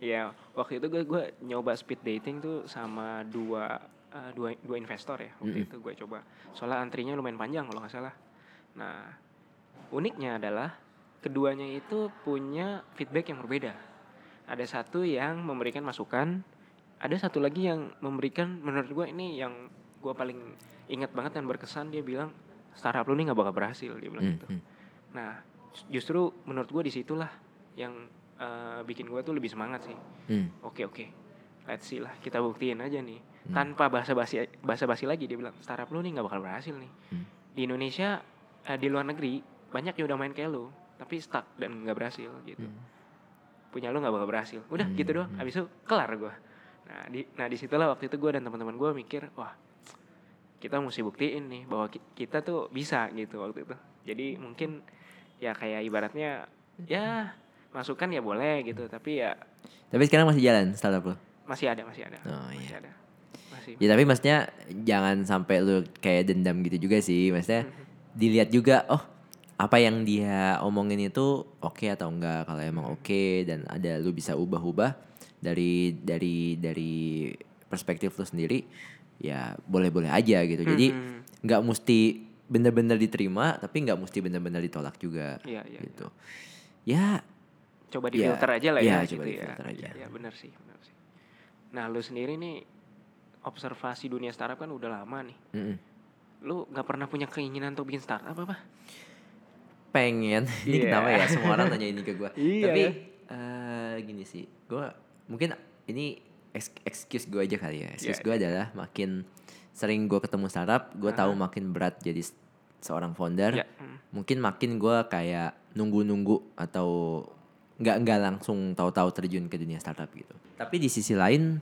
Iya, waktu itu gue gue nyoba speed dating tuh sama dua eh, dua dua investor ya. Waktu Mm-mm. itu gue coba. Soalnya antrinya lumayan panjang kalau nggak salah. Nah, uniknya adalah keduanya itu punya feedback yang berbeda. Ada satu yang memberikan masukan, ada satu lagi yang memberikan menurut gue ini yang gue paling ingat banget dan berkesan dia bilang startup lu nih nggak bakal berhasil dia bilang Hmm, gitu. hmm. Nah, justru menurut gue di situlah yang eh, bikin gue tuh lebih semangat sih. Hmm. Oke oke, let's see lah kita buktiin aja nih. Hmm. Tanpa bahasa basi bahasa basi lagi dia bilang startup lu nih nggak bakal berhasil nih. Hmm. Di Indonesia eh, di luar negeri banyak yang udah main kayak lu tapi stuck dan nggak berhasil gitu. Hmm. Punya lu nggak bakal berhasil. Udah Hmm, gitu doang. hmm. Abis itu kelar gue. Nah di nah di situlah waktu itu gue dan teman-teman gue mikir wah kita mesti buktiin nih bahwa ki- kita tuh bisa gitu waktu itu. Jadi mungkin ya kayak ibaratnya ya masukan ya boleh gitu tapi ya Tapi sekarang masih jalan startup lo. masih ada masih ada Oh, masih iya. ada masih Ya tapi maksudnya jangan sampai lu kayak dendam gitu juga sih. Maksudnya dilihat juga oh apa yang dia omongin itu oke atau enggak. Kalau emang oke dan ada lu bisa ubah-ubah dari dari dari perspektif lu sendiri ya boleh-boleh aja gitu. Jadi Mhm. nggak mesti bener-bener diterima tapi nggak mesti bener-bener ditolak juga Iya, iya, gitu. Ya coba Ya, difilter aja lah iya, ya, coba gitu ya. aja. Iya, benar sih, benar sih. Nah, lu sendiri nih observasi dunia startup kan udah lama nih. mm-mm. Lu nggak pernah punya keinginan untuk bikin startup apa? Pengen. Ini Iya. kenapa ya? Semua orang tanya ini ke gue Iya, tapi eh, gini sih. Gue mungkin ini ex- excuse gue aja kali ya. Excuse Iya, gue adalah makin sering gue ketemu startup gue tahu makin berat jadi seorang founder. Mm. mungkin makin gue kayak nunggu-nunggu atau nggak nggak langsung tahu-tahu terjun ke dunia startup gitu. Tapi di sisi lain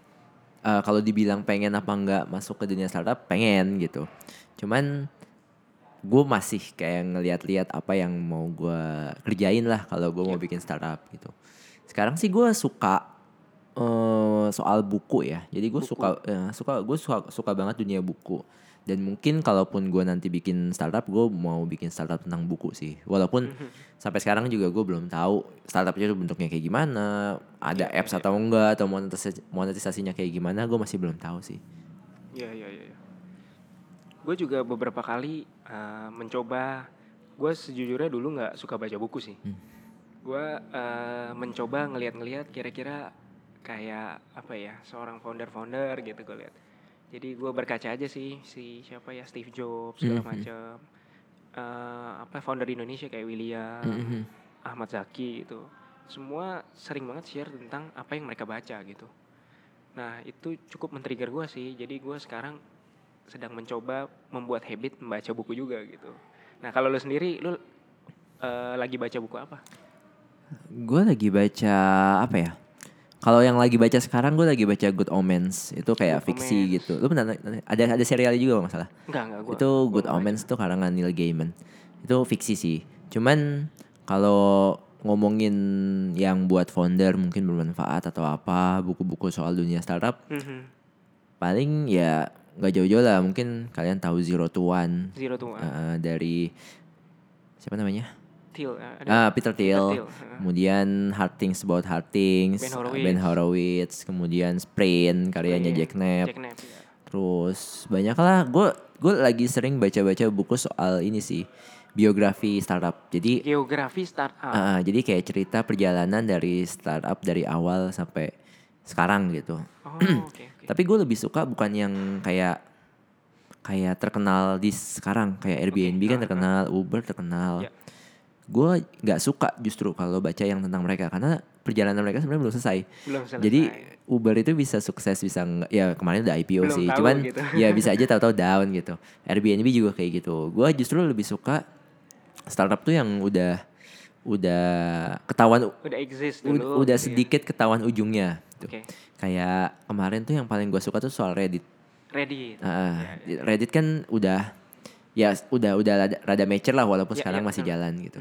eh, kalau dibilang pengen apa nggak masuk ke dunia startup pengen gitu. Cuman gue masih kayak ngeliat-liat apa yang mau gue kerjain lah kalau gue mau bikin startup gitu. Sekarang sih gue suka eh, soal buku ya. Jadi gue suka ya, suka gue suka suka banget dunia buku. Dan mungkin kalaupun gue nanti bikin startup, gue mau bikin startup tentang buku sih. Walaupun sampai sekarang juga gue belum tahu startupnya itu bentuknya kayak gimana, ada apps atau enggak, atau monetisasi, monetisasinya kayak gimana, gue masih belum tahu sih. Iya, iya, iya. Gue juga beberapa kali eh, mencoba. Gue sejujurnya dulu nggak suka baca buku sih. Hmm. Gue eh, mencoba ngeliat-ngeliat kira-kira kayak apa ya seorang founder-founder gitu gue lihat. Jadi gue berkaca aja sih si siapa ya Steve Jobs segala Mhm. macam. Eh, apa founder Indonesia kayak William, Mhm. Ahmad Zaki gitu. Semua sering banget share tentang apa yang mereka baca gitu. Nah itu cukup men-trigger gue sih. Jadi gue sekarang sedang mencoba membuat habit membaca buku juga gitu. Nah kalau lu sendiri, lu eh, lagi baca buku apa? Gue lagi baca apa ya? Kalau yang lagi baca sekarang gue lagi baca Good Omens. Itu kayak Good fiksi Omens. gitu. Lu pernah ada ada serialnya juga kalau nggak salah. Enggak enggak gue. itu Good Omens tuh karangan Neil Gaiman. Itu fiksi sih. Cuman kalau ngomongin yang buat founder mungkin bermanfaat atau apa, buku-buku soal dunia startup paling ya nggak jauh-jauh lah. Mungkin kalian tahu Zero to One Zero to One. eh, dari siapa namanya? Thiel. ada Ah, Peter Thiel. Thiel, heeh. Kemudian Hard Things About Hard Things, Ben uh, Horowitz. Ben Horowitz. Kemudian Sprint, karyanya Iya, Jack Knapp. Jack Knapp, ya. Terus banyak lah. Gue gue lagi sering baca-baca buku soal ini sih biografi startup. Jadi Geografi startup. ah, jadi kayak cerita perjalanan dari startup dari awal sampai sekarang gitu. oh oke oke. Tapi gue lebih suka bukan yang kayak kayak terkenal di sekarang kayak Airbnb kan ah, terkenal, Uber terkenal. Ya. Gue nggak suka justru kalau baca yang tentang mereka karena perjalanan mereka sebenarnya belum selesai. Belum selesai. Jadi Uber itu bisa sukses bisa enggak ya kemarin udah IPO Belum sih. tahu Cuman gitu. ya bisa aja tahu-tahu down gitu. Airbnb juga kayak gitu. Gue justru lebih suka startup tuh yang udah udah ketahuan Udah exist dulu. udah gitu ya. sedikit ketahuan ujungnya. gitu. Oke. Kayak kemarin tuh yang paling gue suka tuh soal Reddit. Ready. Ah, Reddit kan udah ya udah udah rada, rada mature lah walaupun Ya, sekarang ya, masih betul. jalan gitu.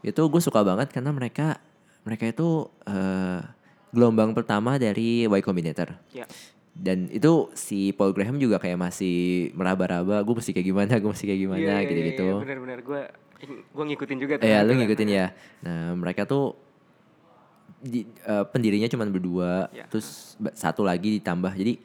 Itu gue suka banget karena mereka mereka itu eh, gelombang pertama dari Y Combinator. Ya. Dan itu si Paul Graham juga kayak masih meraba-raba, gue mesti kayak gimana, gue mesti kayak gimana Iya, iya, gitu-gitu. iya, iya, Bener-bener gue gue ngikutin juga. tuh. Iya, lu ngikutin ya. Nah, mereka tuh di, eh, pendirinya cuma berdua, Ya. terus satu lagi ditambah. Jadi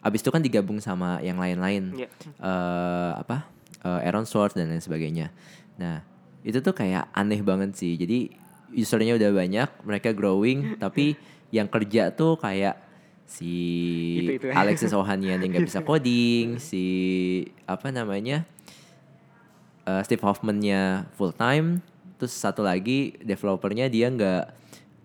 abis itu kan digabung sama yang lain-lain. Iya. Eh, apa? Eh, Aaron Swartz dan lain sebagainya. Nah, itu tuh kayak aneh banget sih. Jadi usernya udah banyak, mereka growing, tapi yang kerja tuh kayak si Itu-itu. Alexis Ohanian yang nggak bisa coding, si apa namanya? Eh, Steve Hoffman-nya full time, terus satu lagi developernya dia nggak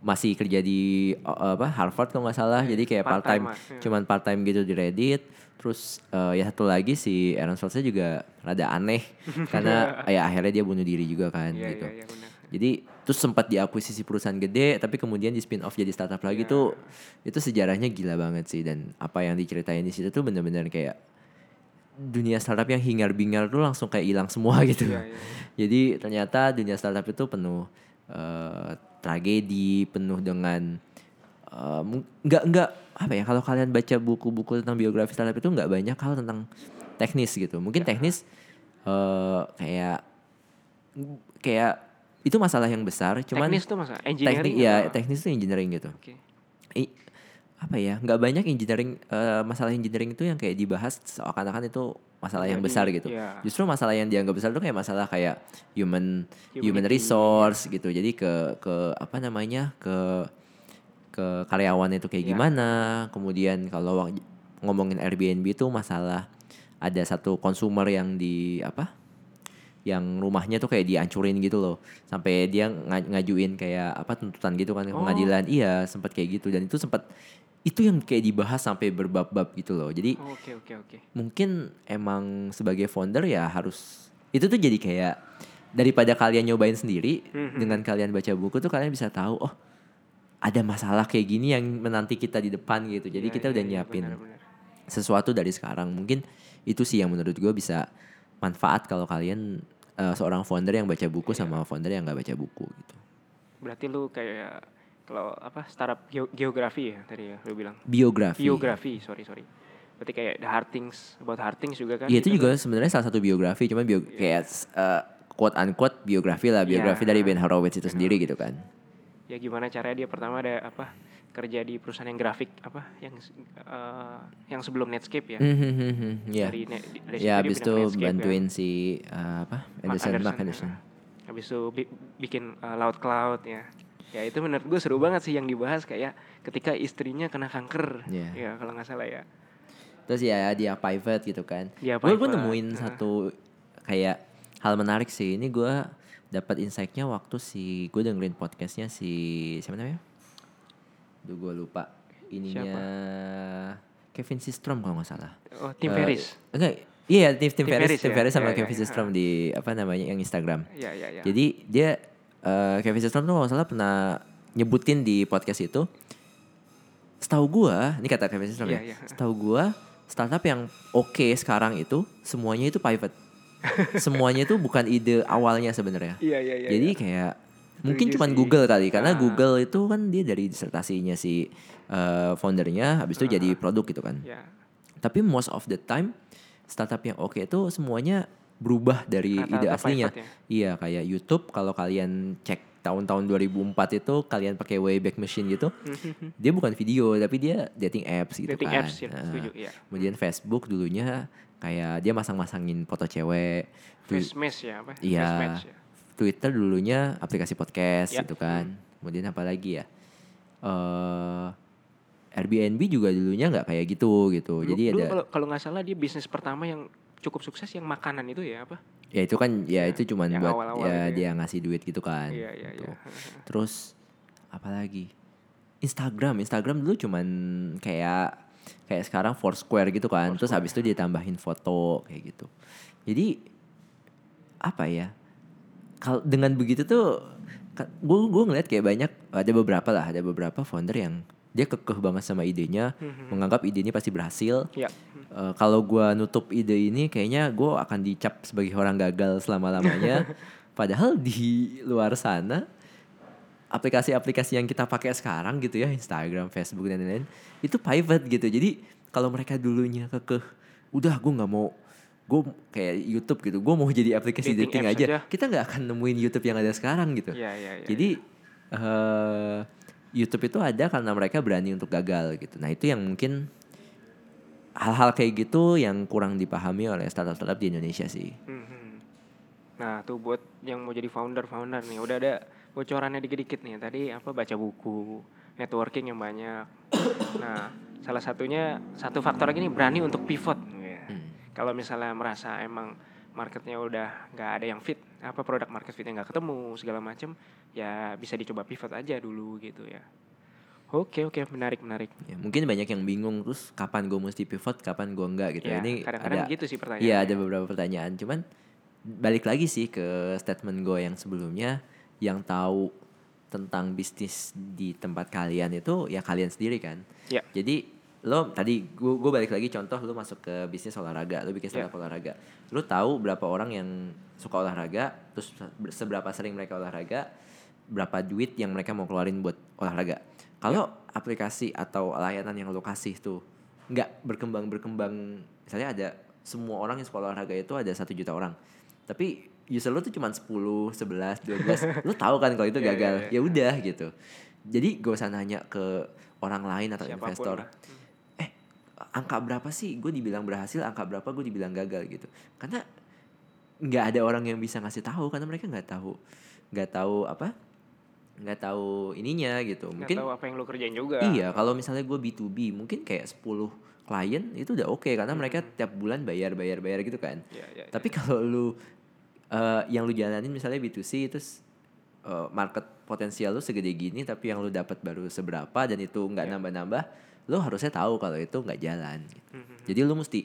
masih kerja di eh, apa Harvard kalau nggak salah, jadi kayak part time, lah, iya. cuman part time gitu di Reddit. Terus eh, ya satu lagi si Aaron Swartz juga rada aneh karena ya akhirnya dia bunuh diri juga kan Iya, gitu. iya, iya, benar. Jadi terus sempat diakuisisi perusahaan gede, tapi kemudian di spin off jadi startup lagi Iya. tuh itu sejarahnya gila banget sih dan apa yang diceritain di situ tuh bener-bener kayak dunia startup yang hingar bingar tuh langsung kayak hilang semua gitu. Iya, iya, Jadi ternyata dunia startup itu penuh eh, tragedi, penuh dengan eh, nggak nggak apa ya kalau kalian baca buku-buku tentang biografi startup itu nggak banyak hal tentang teknis gitu. Mungkin Ya. teknis eh, kayak kayak itu masalah yang besar, cuman Teknis tuh masa teknik engineering. ya apa? teknis itu engineering gitu. Oke. I- apa ya nggak banyak engineering eh, masalah engineering itu yang kayak dibahas seakan-akan itu masalah yang Jadi, besar gitu iya. justru masalah yang dianggap besar itu kayak masalah kayak human human Humanity. resource gitu jadi ke ke apa namanya ke ke karyawan itu kayak Iya. gimana kemudian kalau ngomongin Airbnb itu masalah ada satu konsumer yang di apa yang rumahnya tuh kayak dihancurin gitu loh sampai dia nga- ngajuin kayak apa tuntutan gitu kan ke Oh. pengadilan iya sempat kayak gitu dan itu sempat itu yang kayak dibahas sampai berbab-bab gitu loh jadi Oh, Oke oke oke. mungkin emang sebagai founder ya harus itu tuh jadi kayak daripada kalian nyobain sendiri Mhm. dengan kalian baca buku tuh kalian bisa tahu oh ada masalah kayak gini yang menanti kita di depan gitu jadi Iya, kita iya, udah iya, nyiapin benar-benar. sesuatu dari sekarang mungkin itu sih yang menurut gue bisa manfaat kalau kalian eh, seorang founder yang baca buku Iya. sama founder yang nggak baca buku gitu Berarti lu kayak kalau apa startup geo- geografi ya tadi ya lu bilang. biografi Biografi, sorry sorry. Berarti kayak the hard things about hard things juga kan? Iya itu gitu. juga sebenarnya salah satu biografi, cuman bio, kayak eh, quote unquote biografi lah, biografi Iya. dari Ben Horowitz itu sendiri gitu kan. Ya gimana caranya dia pertama ada apa kerja di perusahaan yang grafik apa yang eh, yang sebelum Netscape ya. Hmm, Iya. Dari, ne- dari Ya pindah itu Netscape, bantuin si eh, apa Mark Anderson, Mark Anderson, Anderson. ya. Habis itu bi- bikin uh, Loud Cloud ya. Ya itu menurut gue seru banget sih yang dibahas kayak ketika istrinya kena kanker. Iya. Ya kalau nggak salah ya. Terus ya dia pivot gitu kan. Dia Gue gue pivot, nemuin nah. satu kayak hal menarik sih. Ini gue dapat insight-nya waktu si gue dengerin podcastnya si siapa namanya? Duh gue lupa. Ininya Kevin Systrom kalau nggak salah. Oh, Tim Eh, Ferris. Enggak, iya Tim, Tim, Tim Ferris, Ferris Tim ya? Ferris sama Iya, iya, Kevin iya. Systrom di apa namanya yang Instagram. Iya, iya, iya. Jadi dia eh, Kevin Systrom tuh kalau salah pernah nyebutin di podcast itu. Setahu gua, ini kata Kevin Systrom Iya, ya. iya. Setahu gua startup yang oke sekarang itu semuanya itu pivot. semuanya itu bukan ide awalnya sebenarnya. Iya, iya, iya. Jadi iya. kayak mungkin sih. Google kali karena Ah. Google itu kan dia dari disertasinya si eh, foundernya habis itu jadi produk gitu kan. Ya. Tapi most of the time startup yang oke itu semuanya berubah dari Rata-rata ide aslinya. ya. Iya, kayak YouTube kalau kalian cek tahun-tahun 2004 itu kalian pakai Wayback Machine gitu, dia bukan video tapi dia dating apps gitu Dating kan. apps ya, Nah, setuju, iya. Kemudian Facebook dulunya kayak dia masang-masangin foto cewek. Face ya apa? Iya. Face match ya. Twitter dulunya aplikasi podcast Ya. gitu kan. Kemudian apa lagi ya? eh Airbnb juga dulunya nggak kayak gitu gitu. Dulu- Jadi dulu ada kalau kalau nggak salah dia bisnis pertama yang cukup sukses yang makanan itu ya apa? ya itu kan ya itu cuman buat awal-awal ya itu ya. dia ngasih duit gitu kan. Iya, iya, gitu. iya. Terus apa lagi? Instagram, Instagram dulu cuman kayak kayak sekarang Foursquare gitu kan. Terus habis itu ditambahin foto kayak gitu. Jadi apa ya? kalau dengan begitu tuh gue gue ngeliat kayak banyak ada beberapa lah ada beberapa founder yang dia kekeh banget sama idenya Mhm. menganggap ide ini pasti berhasil Ya. Eh, kalau gue nutup ide ini kayaknya gue akan dicap sebagai orang gagal selama lamanya padahal di luar sana aplikasi-aplikasi yang kita pakai sekarang gitu ya Instagram Facebook dan lain-lain itu private gitu jadi kalau mereka dulunya kekeh udah gue nggak mau gue kayak YouTube gitu gue mau jadi aplikasi Dating dating, aja. aja. kita nggak akan nemuin YouTube yang ada sekarang gitu Iya, iya, iya. jadi eh YouTube itu ada karena mereka berani untuk gagal gitu nah itu yang mungkin hal-hal kayak gitu yang kurang dipahami oleh startup-startup di Indonesia sih Mhm. Nah, tuh buat yang mau jadi founder-founder nih, udah ada bocorannya dikit-dikit nih. Tadi apa baca buku, networking yang banyak. Nah, salah satunya satu faktor lagi nih berani untuk pivot. Ya. Hmm. Kalau misalnya merasa emang marketnya udah nggak ada yang fit, apa produk market fitnya nggak ketemu segala macem, ya bisa dicoba pivot aja dulu gitu ya. Oke oke menarik menarik. Ya, mungkin banyak yang bingung terus kapan gue mesti pivot, kapan gue enggak gitu. Ya, Ini kadang-kadang ada gitu sih pertanyaannya. Iya, ada beberapa pertanyaan. Cuman balik lagi sih ke statement gue yang sebelumnya yang tahu tentang bisnis di tempat kalian itu ya kalian sendiri kan. Ya. Jadi lo tadi gue balik lagi contoh lo masuk ke bisnis olahraga, lo bikin Ya. startup olahraga. Lo tahu berapa orang yang suka olahraga, terus seberapa sering mereka olahraga, berapa duit yang mereka mau keluarin buat olahraga. Kalau aplikasi atau layanan yang lo kasih tuh nggak berkembang berkembang, misalnya ada semua orang yang suka olahraga itu ada satu juta orang, tapi user lo tuh cuma 10, 11, 12 lo tahu kan kalau itu Iya, iya, gagal? iya. ya udah gitu. Jadi gak usah nanya ke orang lain atau Siapa pun investor. lah. eh angka berapa sih? Gue dibilang berhasil angka berapa gue dibilang gagal gitu. Karena nggak ada orang yang bisa ngasih tahu karena mereka nggak tahu nggak tahu apa nggak tahu ininya gitu Nggak mungkin tahu apa yang lo kerjain juga. iya kalau misalnya gue B2B mungkin kayak 10 klien itu udah oke karena mereka tiap bulan bayar bayar bayar gitu kan Iya, iya, tapi kalau lu eh, yang lu jalanin misalnya B2C terus eh, market potensial lu segede gini tapi yang lu dapat baru seberapa dan itu nggak Ya. nambah-nambah, lu harusnya tahu kalau itu nggak jalan. gitu. Mhm. Jadi lu mesti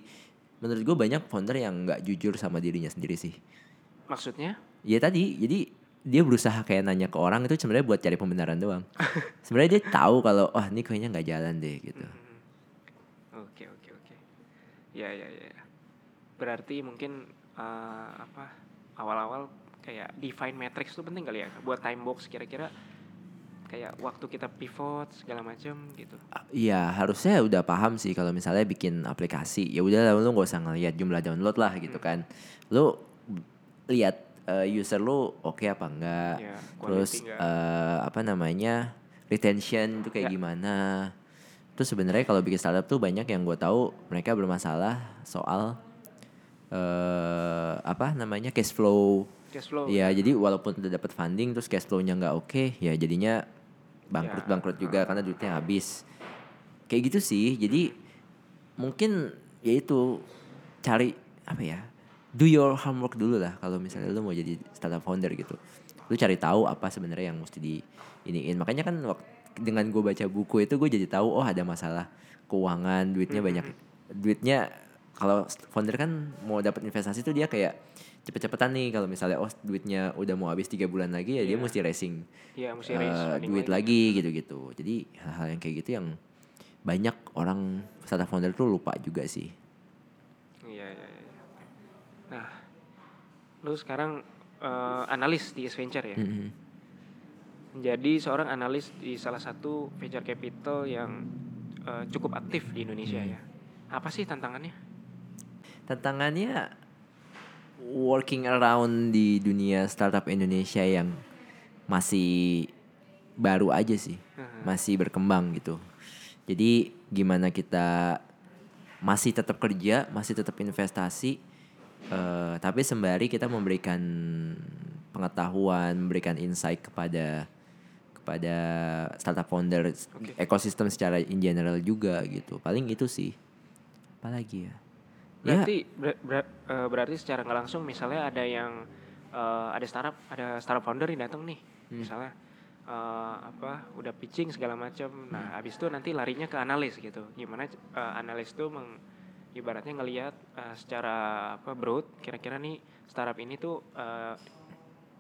menurut gue banyak founder yang nggak jujur sama dirinya sendiri sih. Maksudnya? Ya tadi, jadi dia berusaha kayak nanya ke orang itu sebenarnya buat cari pembenaran doang. sebenarnya dia tahu kalau wah ini kayaknya nggak jalan deh gitu. Mhm. Oke oke oke. Ya ya ya. ya. Berarti mungkin eh, apa awal-awal kayak define matrix itu penting kali ya buat time box kira-kira kayak waktu kita pivot segala macam gitu. Iya harusnya udah paham sih kalau misalnya bikin aplikasi ya udah lu nggak usah ngeliat jumlah download lah gitu Hmm. kan. Lu lihat eh, user lu oke apa enggak. Ya, Terus quality nggak. eh, apa namanya retention itu kayak Ya. gimana. Terus sebenarnya kalau bikin startup tuh banyak yang gue tahu mereka bermasalah soal eh apa namanya cash flow. Cash flow. Iya, jadi walaupun udah dapat funding terus cash flow-nya nggak oke, ya jadinya bangkrut Ya. bangkrut juga karena duitnya habis. Kayak gitu sih. Jadi mungkin ya itu cari apa ya? Do your homework dulu lah kalau misalnya lu mau jadi startup founder gitu. Lu cari tahu apa sebenarnya yang mesti di iniin. Makanya kan dengan gue baca buku itu gue jadi tahu oh ada masalah keuangan, duitnya banyak. Duitnya kalau founder kan mau dapat investasi tuh dia kayak cepet-cepetan nih kalau misalnya oh duitnya udah mau habis tiga bulan lagi ya dia Iya. mesti racing Iya, mesti eh, raise funding duit lagi gitu-gitu. Jadi hal-hal yang kayak gitu yang banyak orang startup founder tuh lupa juga sih. Iya, iya, iya. Nah, lu sekarang eh, analis di Ace Venture ya. Mhm. Menjadi seorang analis di salah satu venture capital yang eh, cukup aktif di Indonesia Hmm. ya. Apa sih tantangannya? Tantangannya working around di dunia startup Indonesia yang masih baru aja sih, Mhm. masih berkembang gitu. Jadi gimana kita masih tetap kerja, masih tetap investasi, eh, tapi sembari kita memberikan pengetahuan, memberikan insight kepada kepada startup founder, Oke. ekosistem secara in general juga gitu. Paling itu sih. Apalagi ya? Ya, Berarti ber- ber- eh, berarti secara nggak langsung misalnya ada yang eh, ada startup ada startup founder yang datang nih Hmm. misalnya eh, apa udah pitching segala macam Hmm. nah habis itu nanti larinya ke analis gitu gimana eh, analis itu meng, ibaratnya ngelihat eh, secara apa broad kira-kira nih startup ini tuh eh,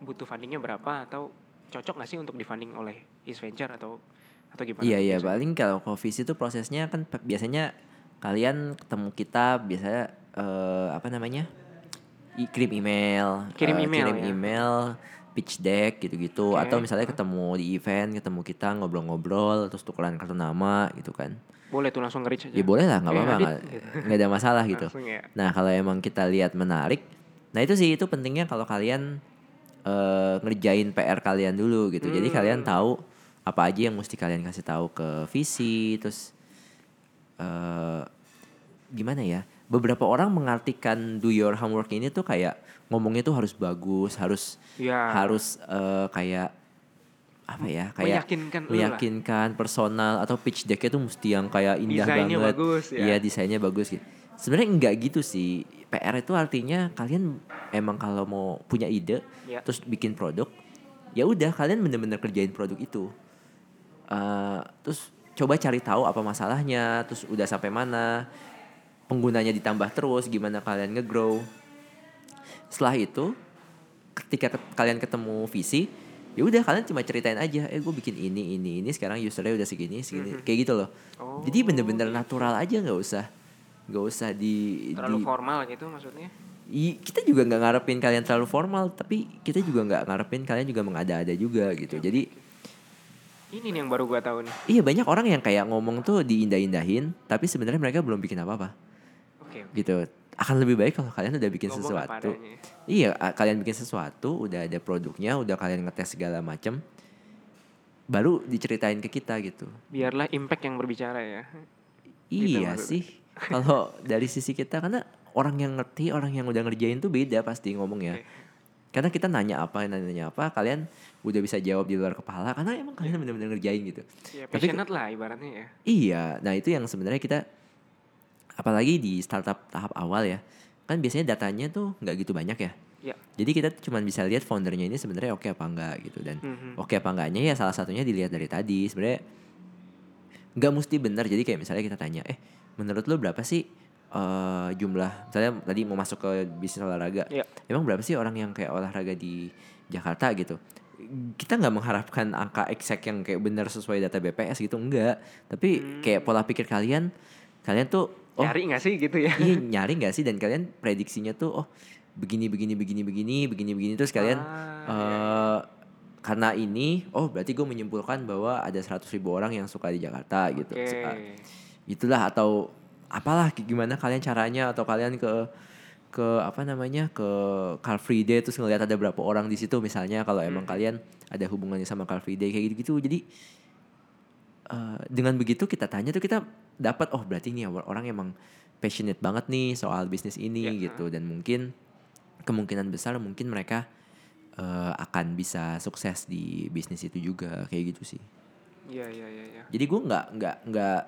butuh fundingnya berapa atau cocok nggak sih untuk difunding oleh East Venture atau atau gimana? Iya iya biasanya? paling kalau visi itu prosesnya kan biasanya kalian ketemu kita biasanya eh, apa namanya I- kirim email, Kirim email, kirim ya. email, pitch deck gitu-gitu Oke, atau misalnya ketemu di event ketemu kita ngobrol-ngobrol terus tukeran kartu nama gitu kan Boleh tuh langsung nge-reach aja. ya boleh lah nggak apa-apa nggak gitu. ada masalah gitu Langsung ya. Nah kalau emang kita lihat menarik, nah itu sih itu pentingnya kalau kalian eh, ngerjain PR kalian dulu gitu. Jadi Hmm. kalian tahu apa aja yang mesti kalian kasih tahu ke visi, terus eh gimana ya? Beberapa orang mengartikan do your homework ini tuh kayak ngomongnya tuh harus bagus, harus Iya. harus eh, kayak apa ya? Kayak Meyakinkan meyakinkan personal atau pitch decknya tuh mesti yang kayak indah Desainnya banget. bagus, ya. Iya desainnya bagus gitu. Sebenarnya enggak gitu sih. PR itu artinya kalian emang kalau mau punya ide, Ya. terus bikin produk, ya udah kalian bener-bener kerjain produk itu. Eh, terus coba cari tahu apa masalahnya, terus udah sampai mana, penggunanya ditambah terus, gimana kalian nge-grow. Setelah itu, ketika ke- kalian ketemu visi, ya udah kalian cuma ceritain aja, eh gue bikin ini ini ini sekarang usernya udah segini segini, kayak gitu loh. Oh, Jadi bener-bener natural aja nggak usah nggak usah di, Terlalu di- formal gitu maksudnya. I- kita juga nggak ngarepin kalian terlalu formal, tapi kita juga nggak ngarepin kalian juga mengada-ada juga gitu. Jadi Ini nih yang baru gua tahu nih. iya banyak orang yang kayak ngomong tuh diindah-indahin, tapi sebenarnya mereka belum bikin apa-apa. Gitu. Akan lebih baik kalau kalian udah bikin Ngomong sesuatu. Iya, kalian bikin sesuatu, udah ada produknya, udah kalian ngetes segala macem, baru diceritain ke kita gitu. Biarlah impact yang berbicara ya. Gitu Iya maksudnya. sih, kalau dari sisi kita karena orang yang ngerti, orang yang udah ngerjain tuh beda pasti ngomongnya. Oke. Karena kita nanya apa, nanya apa, kalian udah bisa jawab di luar kepala karena emang kalian bener-bener ngerjain gitu. Ya, Tapi- lah ibaratnya ya. Iya, nah itu yang sebenarnya kita apalagi di startup tahap awal ya, kan biasanya datanya tuh nggak gitu banyak ya. Ya. Jadi kita cuma bisa lihat foundernya ini sebenarnya oke apa enggak gitu. Dan Mhm. oke apa enggaknya ya salah satunya dilihat dari tadi. Sebenarnya nggak mesti benar. Jadi kayak misalnya kita tanya eh menurut lo berapa sih eh, jumlah? Misalnya tadi mau masuk ke bisnis olahraga. Iya. emang berapa sih orang yang kayak olahraga di Jakarta? Gitu. Kita nggak mengharapkan angka exact yang kayak benar sesuai data BPS gitu enggak tapi kayak pola pikir kalian kalian tuh oh. Nyari nggak sih gitu ya? iya nyari nggak sih? Dan kalian prediksinya tuh oh begini begini begini begini begini begini. Terus kalian Ah, eh karena ini oh berarti gue menyimpulkan bahwa ada 100 ribu orang yang suka di Jakarta gitu. Oke. Suka- itulah atau apalah gimana kalian caranya? Atau kalian ke ke apa namanya ke Car Free Day terus ngelihat ada berapa orang di situ misalnya kalau emang kalian ada hubungannya sama Car Free Day kayak gitu-gitu. Jadi eh, dengan begitu kita tanya tuh kita dapat oh berarti ini orang emang passionate banget nih soal bisnis ini Ya, gitu dan mungkin kemungkinan besar mungkin mereka eh, akan bisa sukses di bisnis itu juga kayak gitu sih Iya iya iya. iya. jadi gue nggak nggak nggak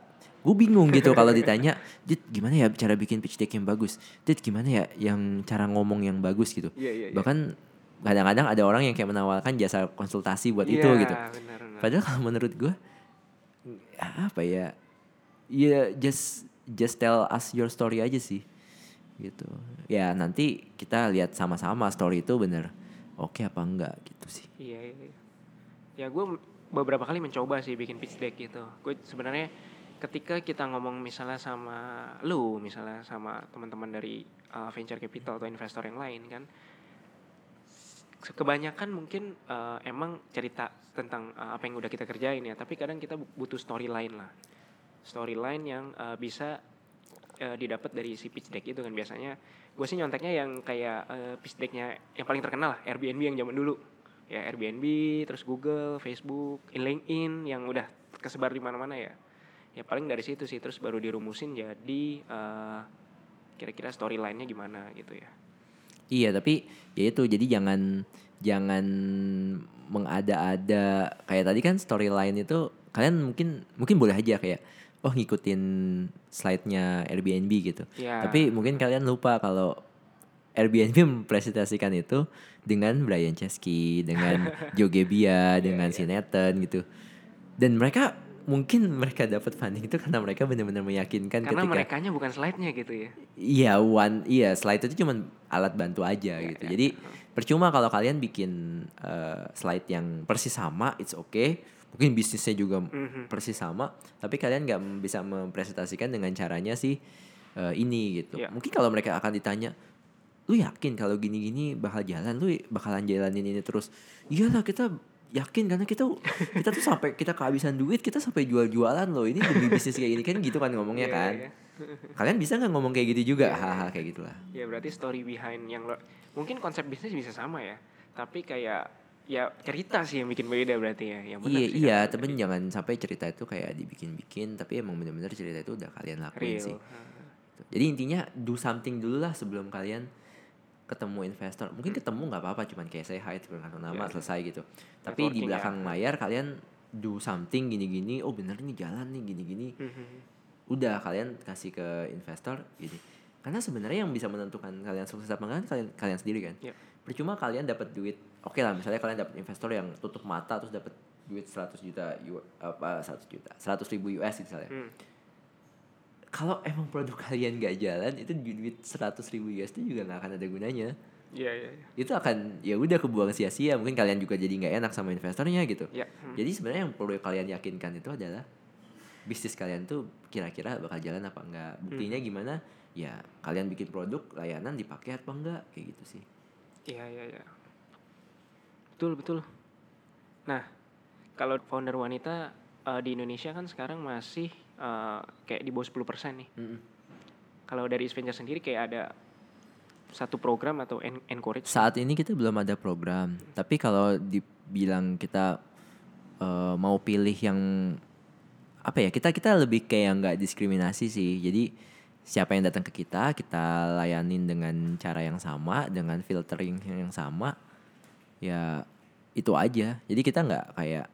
gue bingung gitu kalau ditanya Dit gimana ya cara bikin pitch deck yang bagus Dit gimana ya yang cara ngomong yang bagus gitu Iya iya. iya. bahkan kadang-kadang ada orang yang kayak menawarkan jasa konsultasi buat itu gitu benar, benar. padahal kalau menurut gue apa ya ya just just tell us your story aja sih gitu ya nanti kita lihat sama-sama story itu bener oke apa enggak gitu sih Iya, iya. iya. Ya gue beberapa kali mencoba sih bikin pitch deck gitu. Gue sebenarnya ketika kita ngomong misalnya sama lu, misalnya sama teman-teman dari uh, venture capital atau investor yang lain kan, kebanyakan mungkin uh, emang cerita tentang uh, apa yang udah kita kerjain ya. Tapi kadang kita bu- butuh storyline lah, storyline yang uh, bisa uh, didapat dari si pitch deck itu kan. Biasanya gue sih nyonteknya yang kayak uh, pitch decknya yang paling terkenal lah Airbnb yang zaman dulu. Ya Airbnb terus Google Facebook LinkedIn yang udah kesebar di mana-mana ya. Ya paling dari situ sih terus baru dirumusin jadi uh, kira-kira storyline-nya gimana gitu ya. Iya tapi ya itu jadi jangan jangan mengada-ada. Kayak tadi kan storyline itu kalian mungkin mungkin boleh aja kayak oh ngikutin slide-nya Airbnb gitu. Ya. Tapi mungkin kalian lupa kalau Airbnb mempresentasikan itu dengan Brian Chesky, dengan Joe Gebbia, dengan si Nathan gitu. Dan mereka mungkin mereka dapat funding itu karena mereka benar-benar meyakinkan Karena ketika merekanya bukan slide-nya gitu ya. Iya, one, iya slide itu cuman alat bantu aja Iya, gitu. Jadi percuma kalau kalian bikin eh, slide yang persis sama, it's okay. Mungkin bisnisnya juga Mhm. persis sama, tapi kalian nggak bisa mempresentasikan dengan caranya sih eh, ini gitu. Iya. Mungkin kalau mereka akan ditanya, lu yakin kalau gini-gini bakal jalan, lu bakalan jalanin ini terus? Iyalah kita yakin karena kita kita tuh sampai kita kehabisan duit kita sampai jual-jualan loh ini demi bisnis kayak gini kan gitu kan ngomongnya Iya, kan iya. kalian bisa nggak ngomong kayak gitu juga haha kayak gitulah Ya berarti story behind yang lo mungkin konsep bisnis bisa sama ya. Tapi kayak ya cerita sih yang bikin beda berarti ya. Yang benar iya sih iya tapi jangan sampai cerita itu kayak dibikin-bikin tapi emang bener-bener cerita itu udah kalian lakuin Real. sih jadi intinya do something dulu lah sebelum kalian ketemu investor mungkin ketemu nggak apa-apa cuman kayak saya hi kartu nama Hmm. Iya. selesai gitu tapi di Networking belakang ya. layar kalian do something gini-gini oh bener nih jalan nih gini-gini Mhm. udah kalian kasih ke investor gini karena sebenarnya yang bisa menentukan kalian sukses apa enggak kan kalian kalian sendiri kan Iya. percuma kalian dapat duit oke lah misalnya kalian dapat investor yang tutup mata terus dapat duit 100 juta U- apa 100 juta 100 ribu US misalnya Hmm. kalau emang produk kalian gak jalan itu duit 100 ribu US itu juga nggak akan ada gunanya Iya iya. iya. itu akan ya udah kebuang sia-sia mungkin kalian juga jadi nggak enak sama investornya gitu Ya. hmm. jadi sebenarnya yang perlu kalian yakinkan itu adalah bisnis kalian tuh kira-kira bakal jalan apa enggak. Buktinya Hmm. gimana? Ya kalian bikin produk layanan dipakai apa enggak kayak gitu sih. Iya iya iya. Betul betul. Nah, kalau founder wanita eh, di Indonesia kan sekarang masih eh, kayak di bawah 10% nih. Mm-mm. Kalau dari Spencer sendiri kayak ada satu program atau en- encourage Saat ini kita belum ada program, tapi kalau dibilang kita eh, mau pilih yang apa ya kita kita lebih kayak nggak diskriminasi sih. Jadi siapa yang datang ke kita kita layanin dengan cara yang sama, dengan filtering yang sama. Ya itu aja. Jadi kita nggak kayak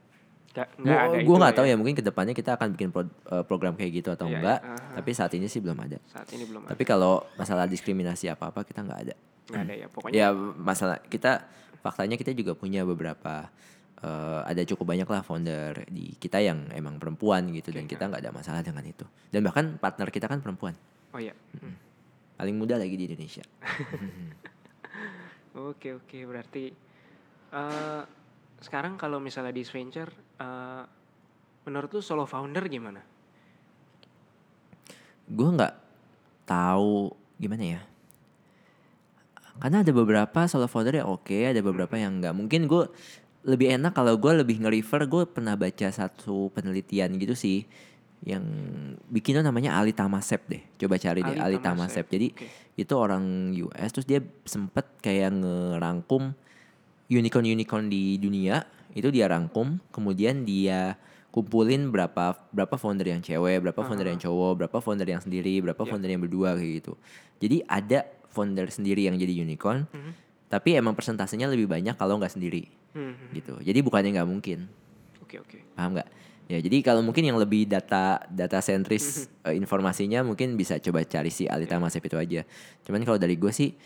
Nggak- gue itu nggak tahu ya mungkin ke depannya kita akan bikin pro- eh, program kayak gitu atau Iya, enggak. iya. Aha. Tapi saat ini sih belum ada. Saat ini belum ada. Tapi kalau masalah diskriminasi apa apa kita nggak ada. Nggak ada ya pokoknya. Ya masalah kita faktanya kita juga punya beberapa eh, ada cukup banyak lah founder di kita yang emang perempuan gitu dan kita nggak ada masalah dengan itu. Dan bahkan partner kita kan perempuan, Oh iya. Hmm. paling muda lagi di Indonesia. Oke oke berarti eh sekarang kalau misalnya di Venture eh menurut lu solo founder gimana? gue nggak tahu gimana ya karena ada beberapa solo founder yang oke ada beberapa yang nggak mungkin gue lebih enak kalau gue lebih nge-refer gue pernah baca satu penelitian gitu sih yang bikinnya namanya Ali Tamasep deh coba cari deh Ali Ali Tamasep, Tamasep jadi oke. itu orang US terus dia sempet kayak ngerangkum unicorn unicorn di dunia itu dia rangkum kemudian dia kumpulin berapa berapa founder yang cewek berapa founder yang cowok berapa founder yang sendiri berapa Ya. founder yang berdua kayak gitu jadi ada founder sendiri yang jadi unicorn Mhm. tapi emang persentasenya lebih banyak kalau nggak sendiri Hmm, hmm. gitu jadi bukannya nggak mungkin Oke oke. paham nggak ya jadi kalau mungkin yang lebih data data sentris eh, informasinya mungkin bisa coba cari si Alita Masep itu aja cuman kalau dari gue sih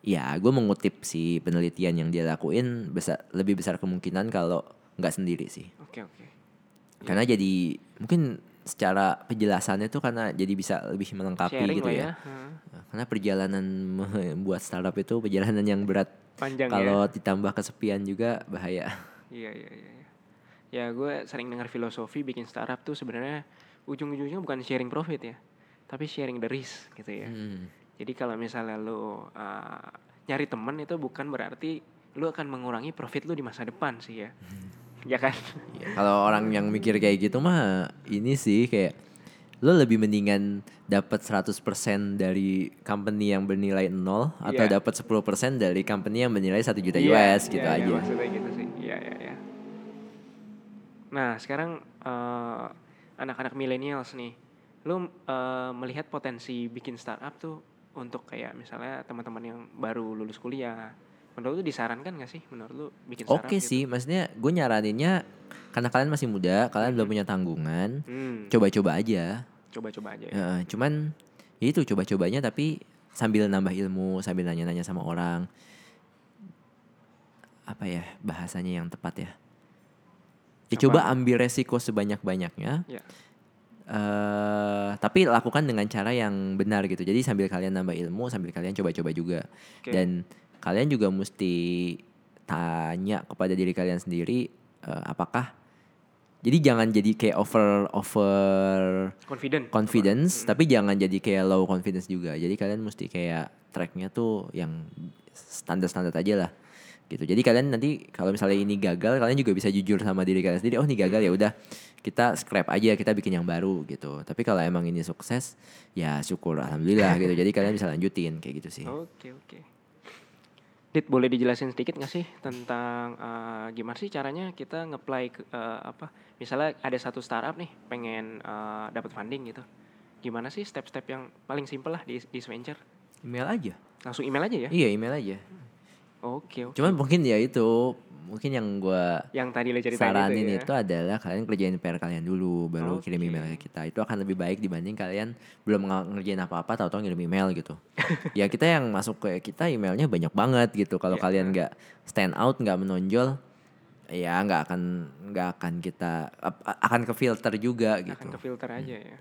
ya gue mengutip si penelitian yang dia lakuin besar lebih besar kemungkinan kalau nggak sendiri sih Oke oke. karena jadi mungkin secara penjelasannya tuh karena jadi bisa lebih melengkapi Sharing gitu ya, ya. Hah. karena perjalanan membuat startup itu perjalanan yang berat Panjang kalau ya. ditambah kesepian juga bahaya Iya iya iya. iya. Ya gue sering dengar filosofi bikin startup tuh sebenarnya ujung-ujungnya bukan sharing profit ya, tapi sharing the risk gitu ya. Hmm. Jadi kalau misalnya lu uh, nyari temen itu bukan berarti lu akan mengurangi profit lu di masa depan sih ya. Ya kan? Ya, kalau orang yang mikir kayak gitu mah ini sih kayak lo lebih mendingan dapat 100% dari company yang bernilai nol atau Iya. dapat 10% dari company yang bernilai 1 juta Iya, US gitu iya, iya, aja. maksudnya gitu sih. Iya, iya, iya. Nah, sekarang eh, anak-anak millennials nih, lu eh, melihat potensi bikin startup tuh untuk kayak misalnya teman-teman yang baru lulus kuliah. Menurut lu disarankan gak sih menurut lu bikin Oke gitu? sih, maksudnya gue nyaraninnya karena kalian masih muda, kalian belum punya tanggungan, Hmm, coba-coba aja. coba-coba aja ya. Ya, cuman ya itu coba-cobanya tapi sambil nambah ilmu, sambil nanya-nanya sama orang. Apa ya bahasanya yang tepat ya? Ya coba ambil resiko sebanyak-banyaknya. Ya. Eh tapi lakukan dengan cara yang benar gitu. Jadi sambil kalian nambah ilmu, sambil kalian coba-coba juga. Oke. Dan kalian juga mesti tanya kepada diri kalian sendiri eh, apakah jadi jangan jadi kayak over over Confident. confidence, tapi jangan jadi kayak low confidence juga. Jadi kalian mesti kayak tracknya tuh yang standar-standar aja lah gitu. Jadi kalian nanti kalau misalnya ini gagal, kalian juga bisa jujur sama diri kalian sendiri. Oh ini gagal ya udah kita scrap aja, kita bikin yang baru gitu. Tapi kalau emang ini sukses, ya syukur alhamdulillah gitu. Jadi kalian bisa lanjutin kayak gitu sih. Oke oke. Dit boleh dijelasin sedikit nggak sih tentang eh, gimana sih caranya kita nge-apply ke eh, apa? Misalnya ada satu startup nih pengen eh, dapat funding gitu. Gimana sih step-step yang paling simpel lah di di venture? Email aja. Langsung email aja ya? Iya email aja. Oke oke. Cuman mungkin ya itu mungkin yang gua Yang tadi lo ceritain saranin itu, ya? itu adalah kalian kerjain PR kalian dulu baru kirim Oke. email ke kita itu akan lebih baik dibanding kalian belum nge- ngerjain apa-apa tahu-tahu ngirim email gitu ya kita yang masuk ke kita emailnya banyak banget gitu kalau Ya. kalian nggak stand out nggak menonjol ya nggak akan nggak akan kita akan ke filter juga gitu akan ke filter aja ya.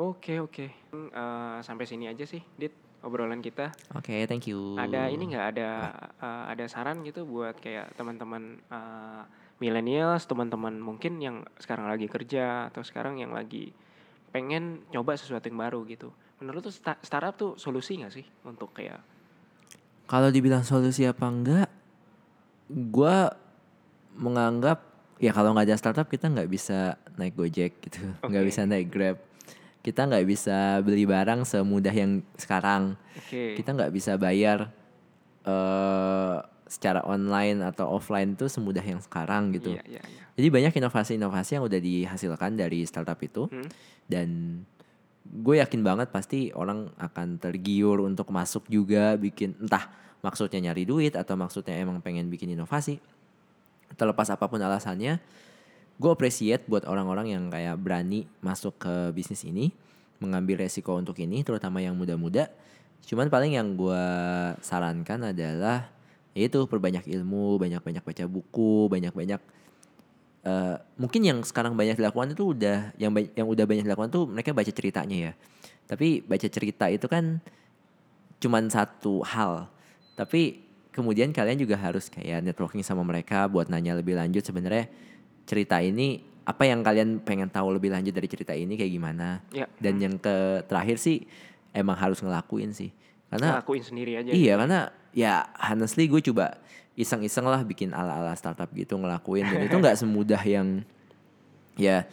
Oke oke. Hmm, eh, sampai sini aja sih, Dit obrolan kita. oke thank you Ada ini nggak ada eh, ada saran gitu buat kayak teman-teman eh, millennials, teman-teman mungkin yang sekarang lagi kerja atau sekarang yang lagi pengen coba sesuatu yang baru gitu. Menurut tuh sta- startup tuh solusi nggak sih untuk kayak Kalau dibilang solusi apa enggak, gua menganggap ya kalau nggak ada startup kita nggak bisa naik Gojek gitu, nggak Oke. bisa naik Grab, kita nggak bisa beli barang semudah yang sekarang, oke kita nggak bisa bayar eh secara online atau offline tuh semudah yang sekarang gitu. Iya iya iya. Jadi banyak inovasi-inovasi yang udah dihasilkan dari startup itu Hmm. dan gue yakin banget pasti orang akan tergiur untuk masuk juga bikin entah maksudnya nyari duit atau maksudnya emang pengen bikin inovasi. Terlepas apa pun alasannya, gue appreciate buat orang-orang yang kayak berani masuk ke bisnis ini, mengambil resiko untuk ini, terutama yang muda-muda. Cuman paling yang gue sarankan adalah yaitu perbanyak ilmu, banyak-banyak baca buku, banyak-banyak eh, mungkin yang sekarang banyak dilakukan itu udah yang yang udah banyak dilakukan tuh mereka baca ceritanya ya. Tapi baca cerita itu kan cuman satu hal. Tapi kemudian kalian juga harus kayak networking sama mereka buat nanya lebih lanjut sebenarnya cerita ini apa yang kalian pengen tahu lebih lanjut dari cerita ini kayak gimana. Ya. Dan yang ke terakhir sih emang harus ngelakuin sih. Karena lakuin sendiri aja. Iya karena ya honestly gue coba iseng-iseng lah bikin ala-ala startup gitu ngelakuin dan itu nggak semudah yang ya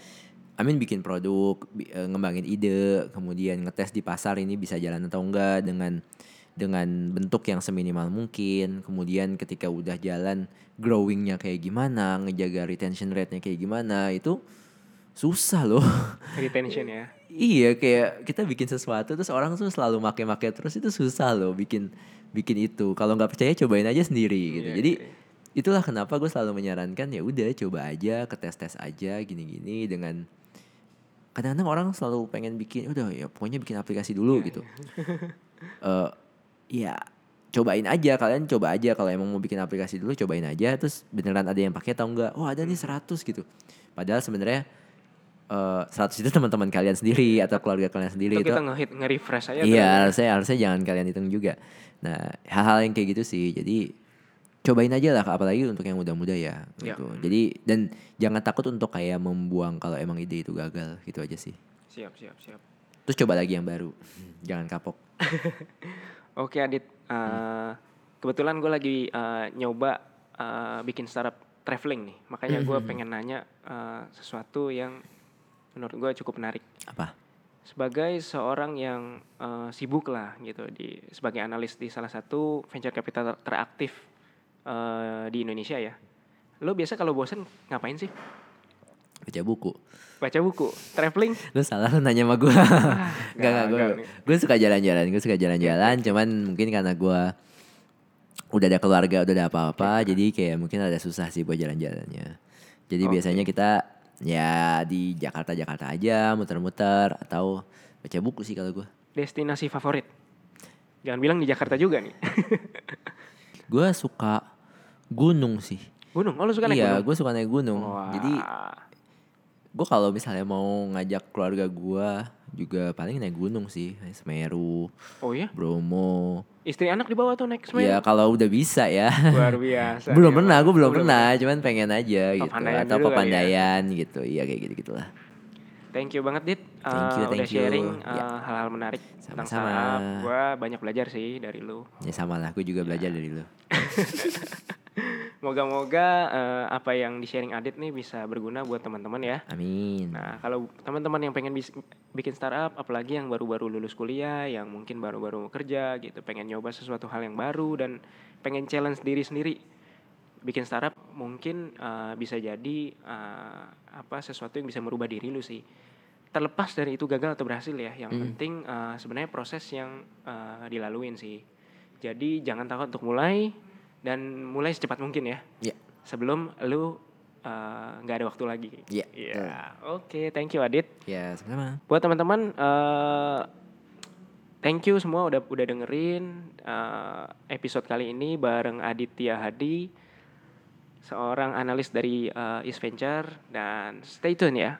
I mean bikin produk, ngembangin ide, kemudian ngetes di pasar ini bisa jalan atau enggak dengan dengan bentuk yang seminimal mungkin. Kemudian ketika udah jalan growingnya kayak gimana, ngejaga retention rate-nya kayak gimana itu susah loh. Retention ya. Iya kayak kita bikin sesuatu terus orang tuh selalu make-make terus itu susah loh bikin bikin itu. Kalau nggak percaya cobain aja sendiri gitu. Iya, Jadi iya. itulah kenapa gue selalu menyarankan ya udah coba aja ke tes tes aja gini-gini dengan kadang-kadang orang selalu pengen bikin udah ya pokoknya bikin aplikasi dulu gitu. Eh ya cobain aja. Kalian coba aja. Kalau emang mau bikin aplikasi dulu cobain aja. Terus beneran ada yang pakai atau enggak? Oh ada nih 100 gitu. Padahal sebenarnya eh 100 itu teman-teman kalian sendiri atau keluarga kalian sendiri Itu itu. kita ngehit nge-refresh aja. iya harusnya harusnya jangan kalian hitung juga. Nah hal-hal yang kayak gitu sih. Jadi cobain aja lah. Apalagi untuk yang muda-muda ya Ya. gitu. Jadi dan jangan takut untuk kayak membuang kalau emang ide itu gagal gitu aja sih. Siap siap siap. terus coba lagi yang baru. Jangan kapok Oke Adit, Eh, kebetulan gue lagi eh, nyoba eh, bikin startup traveling nih, makanya gue pengen nanya eh, sesuatu yang menurut gue cukup menarik. apa Sebagai seorang yang eh, sibuk lah gitu di sebagai analis di salah satu venture capital teraktif eh, di Indonesia ya. Lo biasa kalau bosen ngapain sih? Baca buku Baca buku, traveling. lu salah lu nanya sama gue Ah, Gak gak gue gue suka jalan-jalan gue suka jalan-jalan cuman mungkin karena gue udah ada keluarga udah ada apa-apa jadi kayak mungkin ada susah sih buat jalan-jalannya jadi Oke. biasanya kita ya di Jakarta Jakarta aja muter-muter atau baca buku sih kalau gue Destinasi favorit? Jangan bilang di Jakarta juga nih. gue suka gunung sih Gunung. Oh lu suka naik iya, gunung? gue suka naik gunung. Wah. Jadi gue kalau misalnya mau ngajak keluarga gue juga paling naik gunung sih, naik Semeru, Oh ya? Bromo. Istri anak dibawa tuh naik Semeru? Ya kalau udah bisa ya. Luar biasa. belum nih, pernah, gue belum Oh, pernah, cuman pengen aja gitu. Papandaian Atau kali ya. Gitu, iya kayak gitu gitulah. Thank you banget Dit Thank Uh, you, udah thank you. sharing uh, Ya. hal-hal menarik tentang Sama-sama. startup. Gua banyak belajar sih dari lu. Ya sama lah, gue juga belajar dari lo. Moga-moga uh, apa yang di sharing Adit nih bisa berguna buat teman-teman ya. Amin. Nah, kalau teman-teman yang pengen bis- bikin startup, apalagi yang baru-baru lulus kuliah, yang mungkin baru-baru kerja gitu, pengen nyoba sesuatu hal yang baru dan pengen challenge diri sendiri, bikin startup mungkin uh, bisa jadi uh, apa sesuatu yang bisa merubah diri lu sih. Terlepas dari itu gagal atau berhasil ya, yang penting uh, sebenarnya proses yang uh, dilaluin sih. Jadi jangan takut untuk mulai dan mulai secepat mungkin ya Ya, sebelum lu uh, nggak ada waktu lagi. Iya, Iya. Oke, thank you Adit. ya sama-sama. Buat teman-teman, eh thank you semua udah udah dengerin eh, episode kali ini bareng Aditya Hadi, seorang analis dari eh, East Venture dan stay tune ya.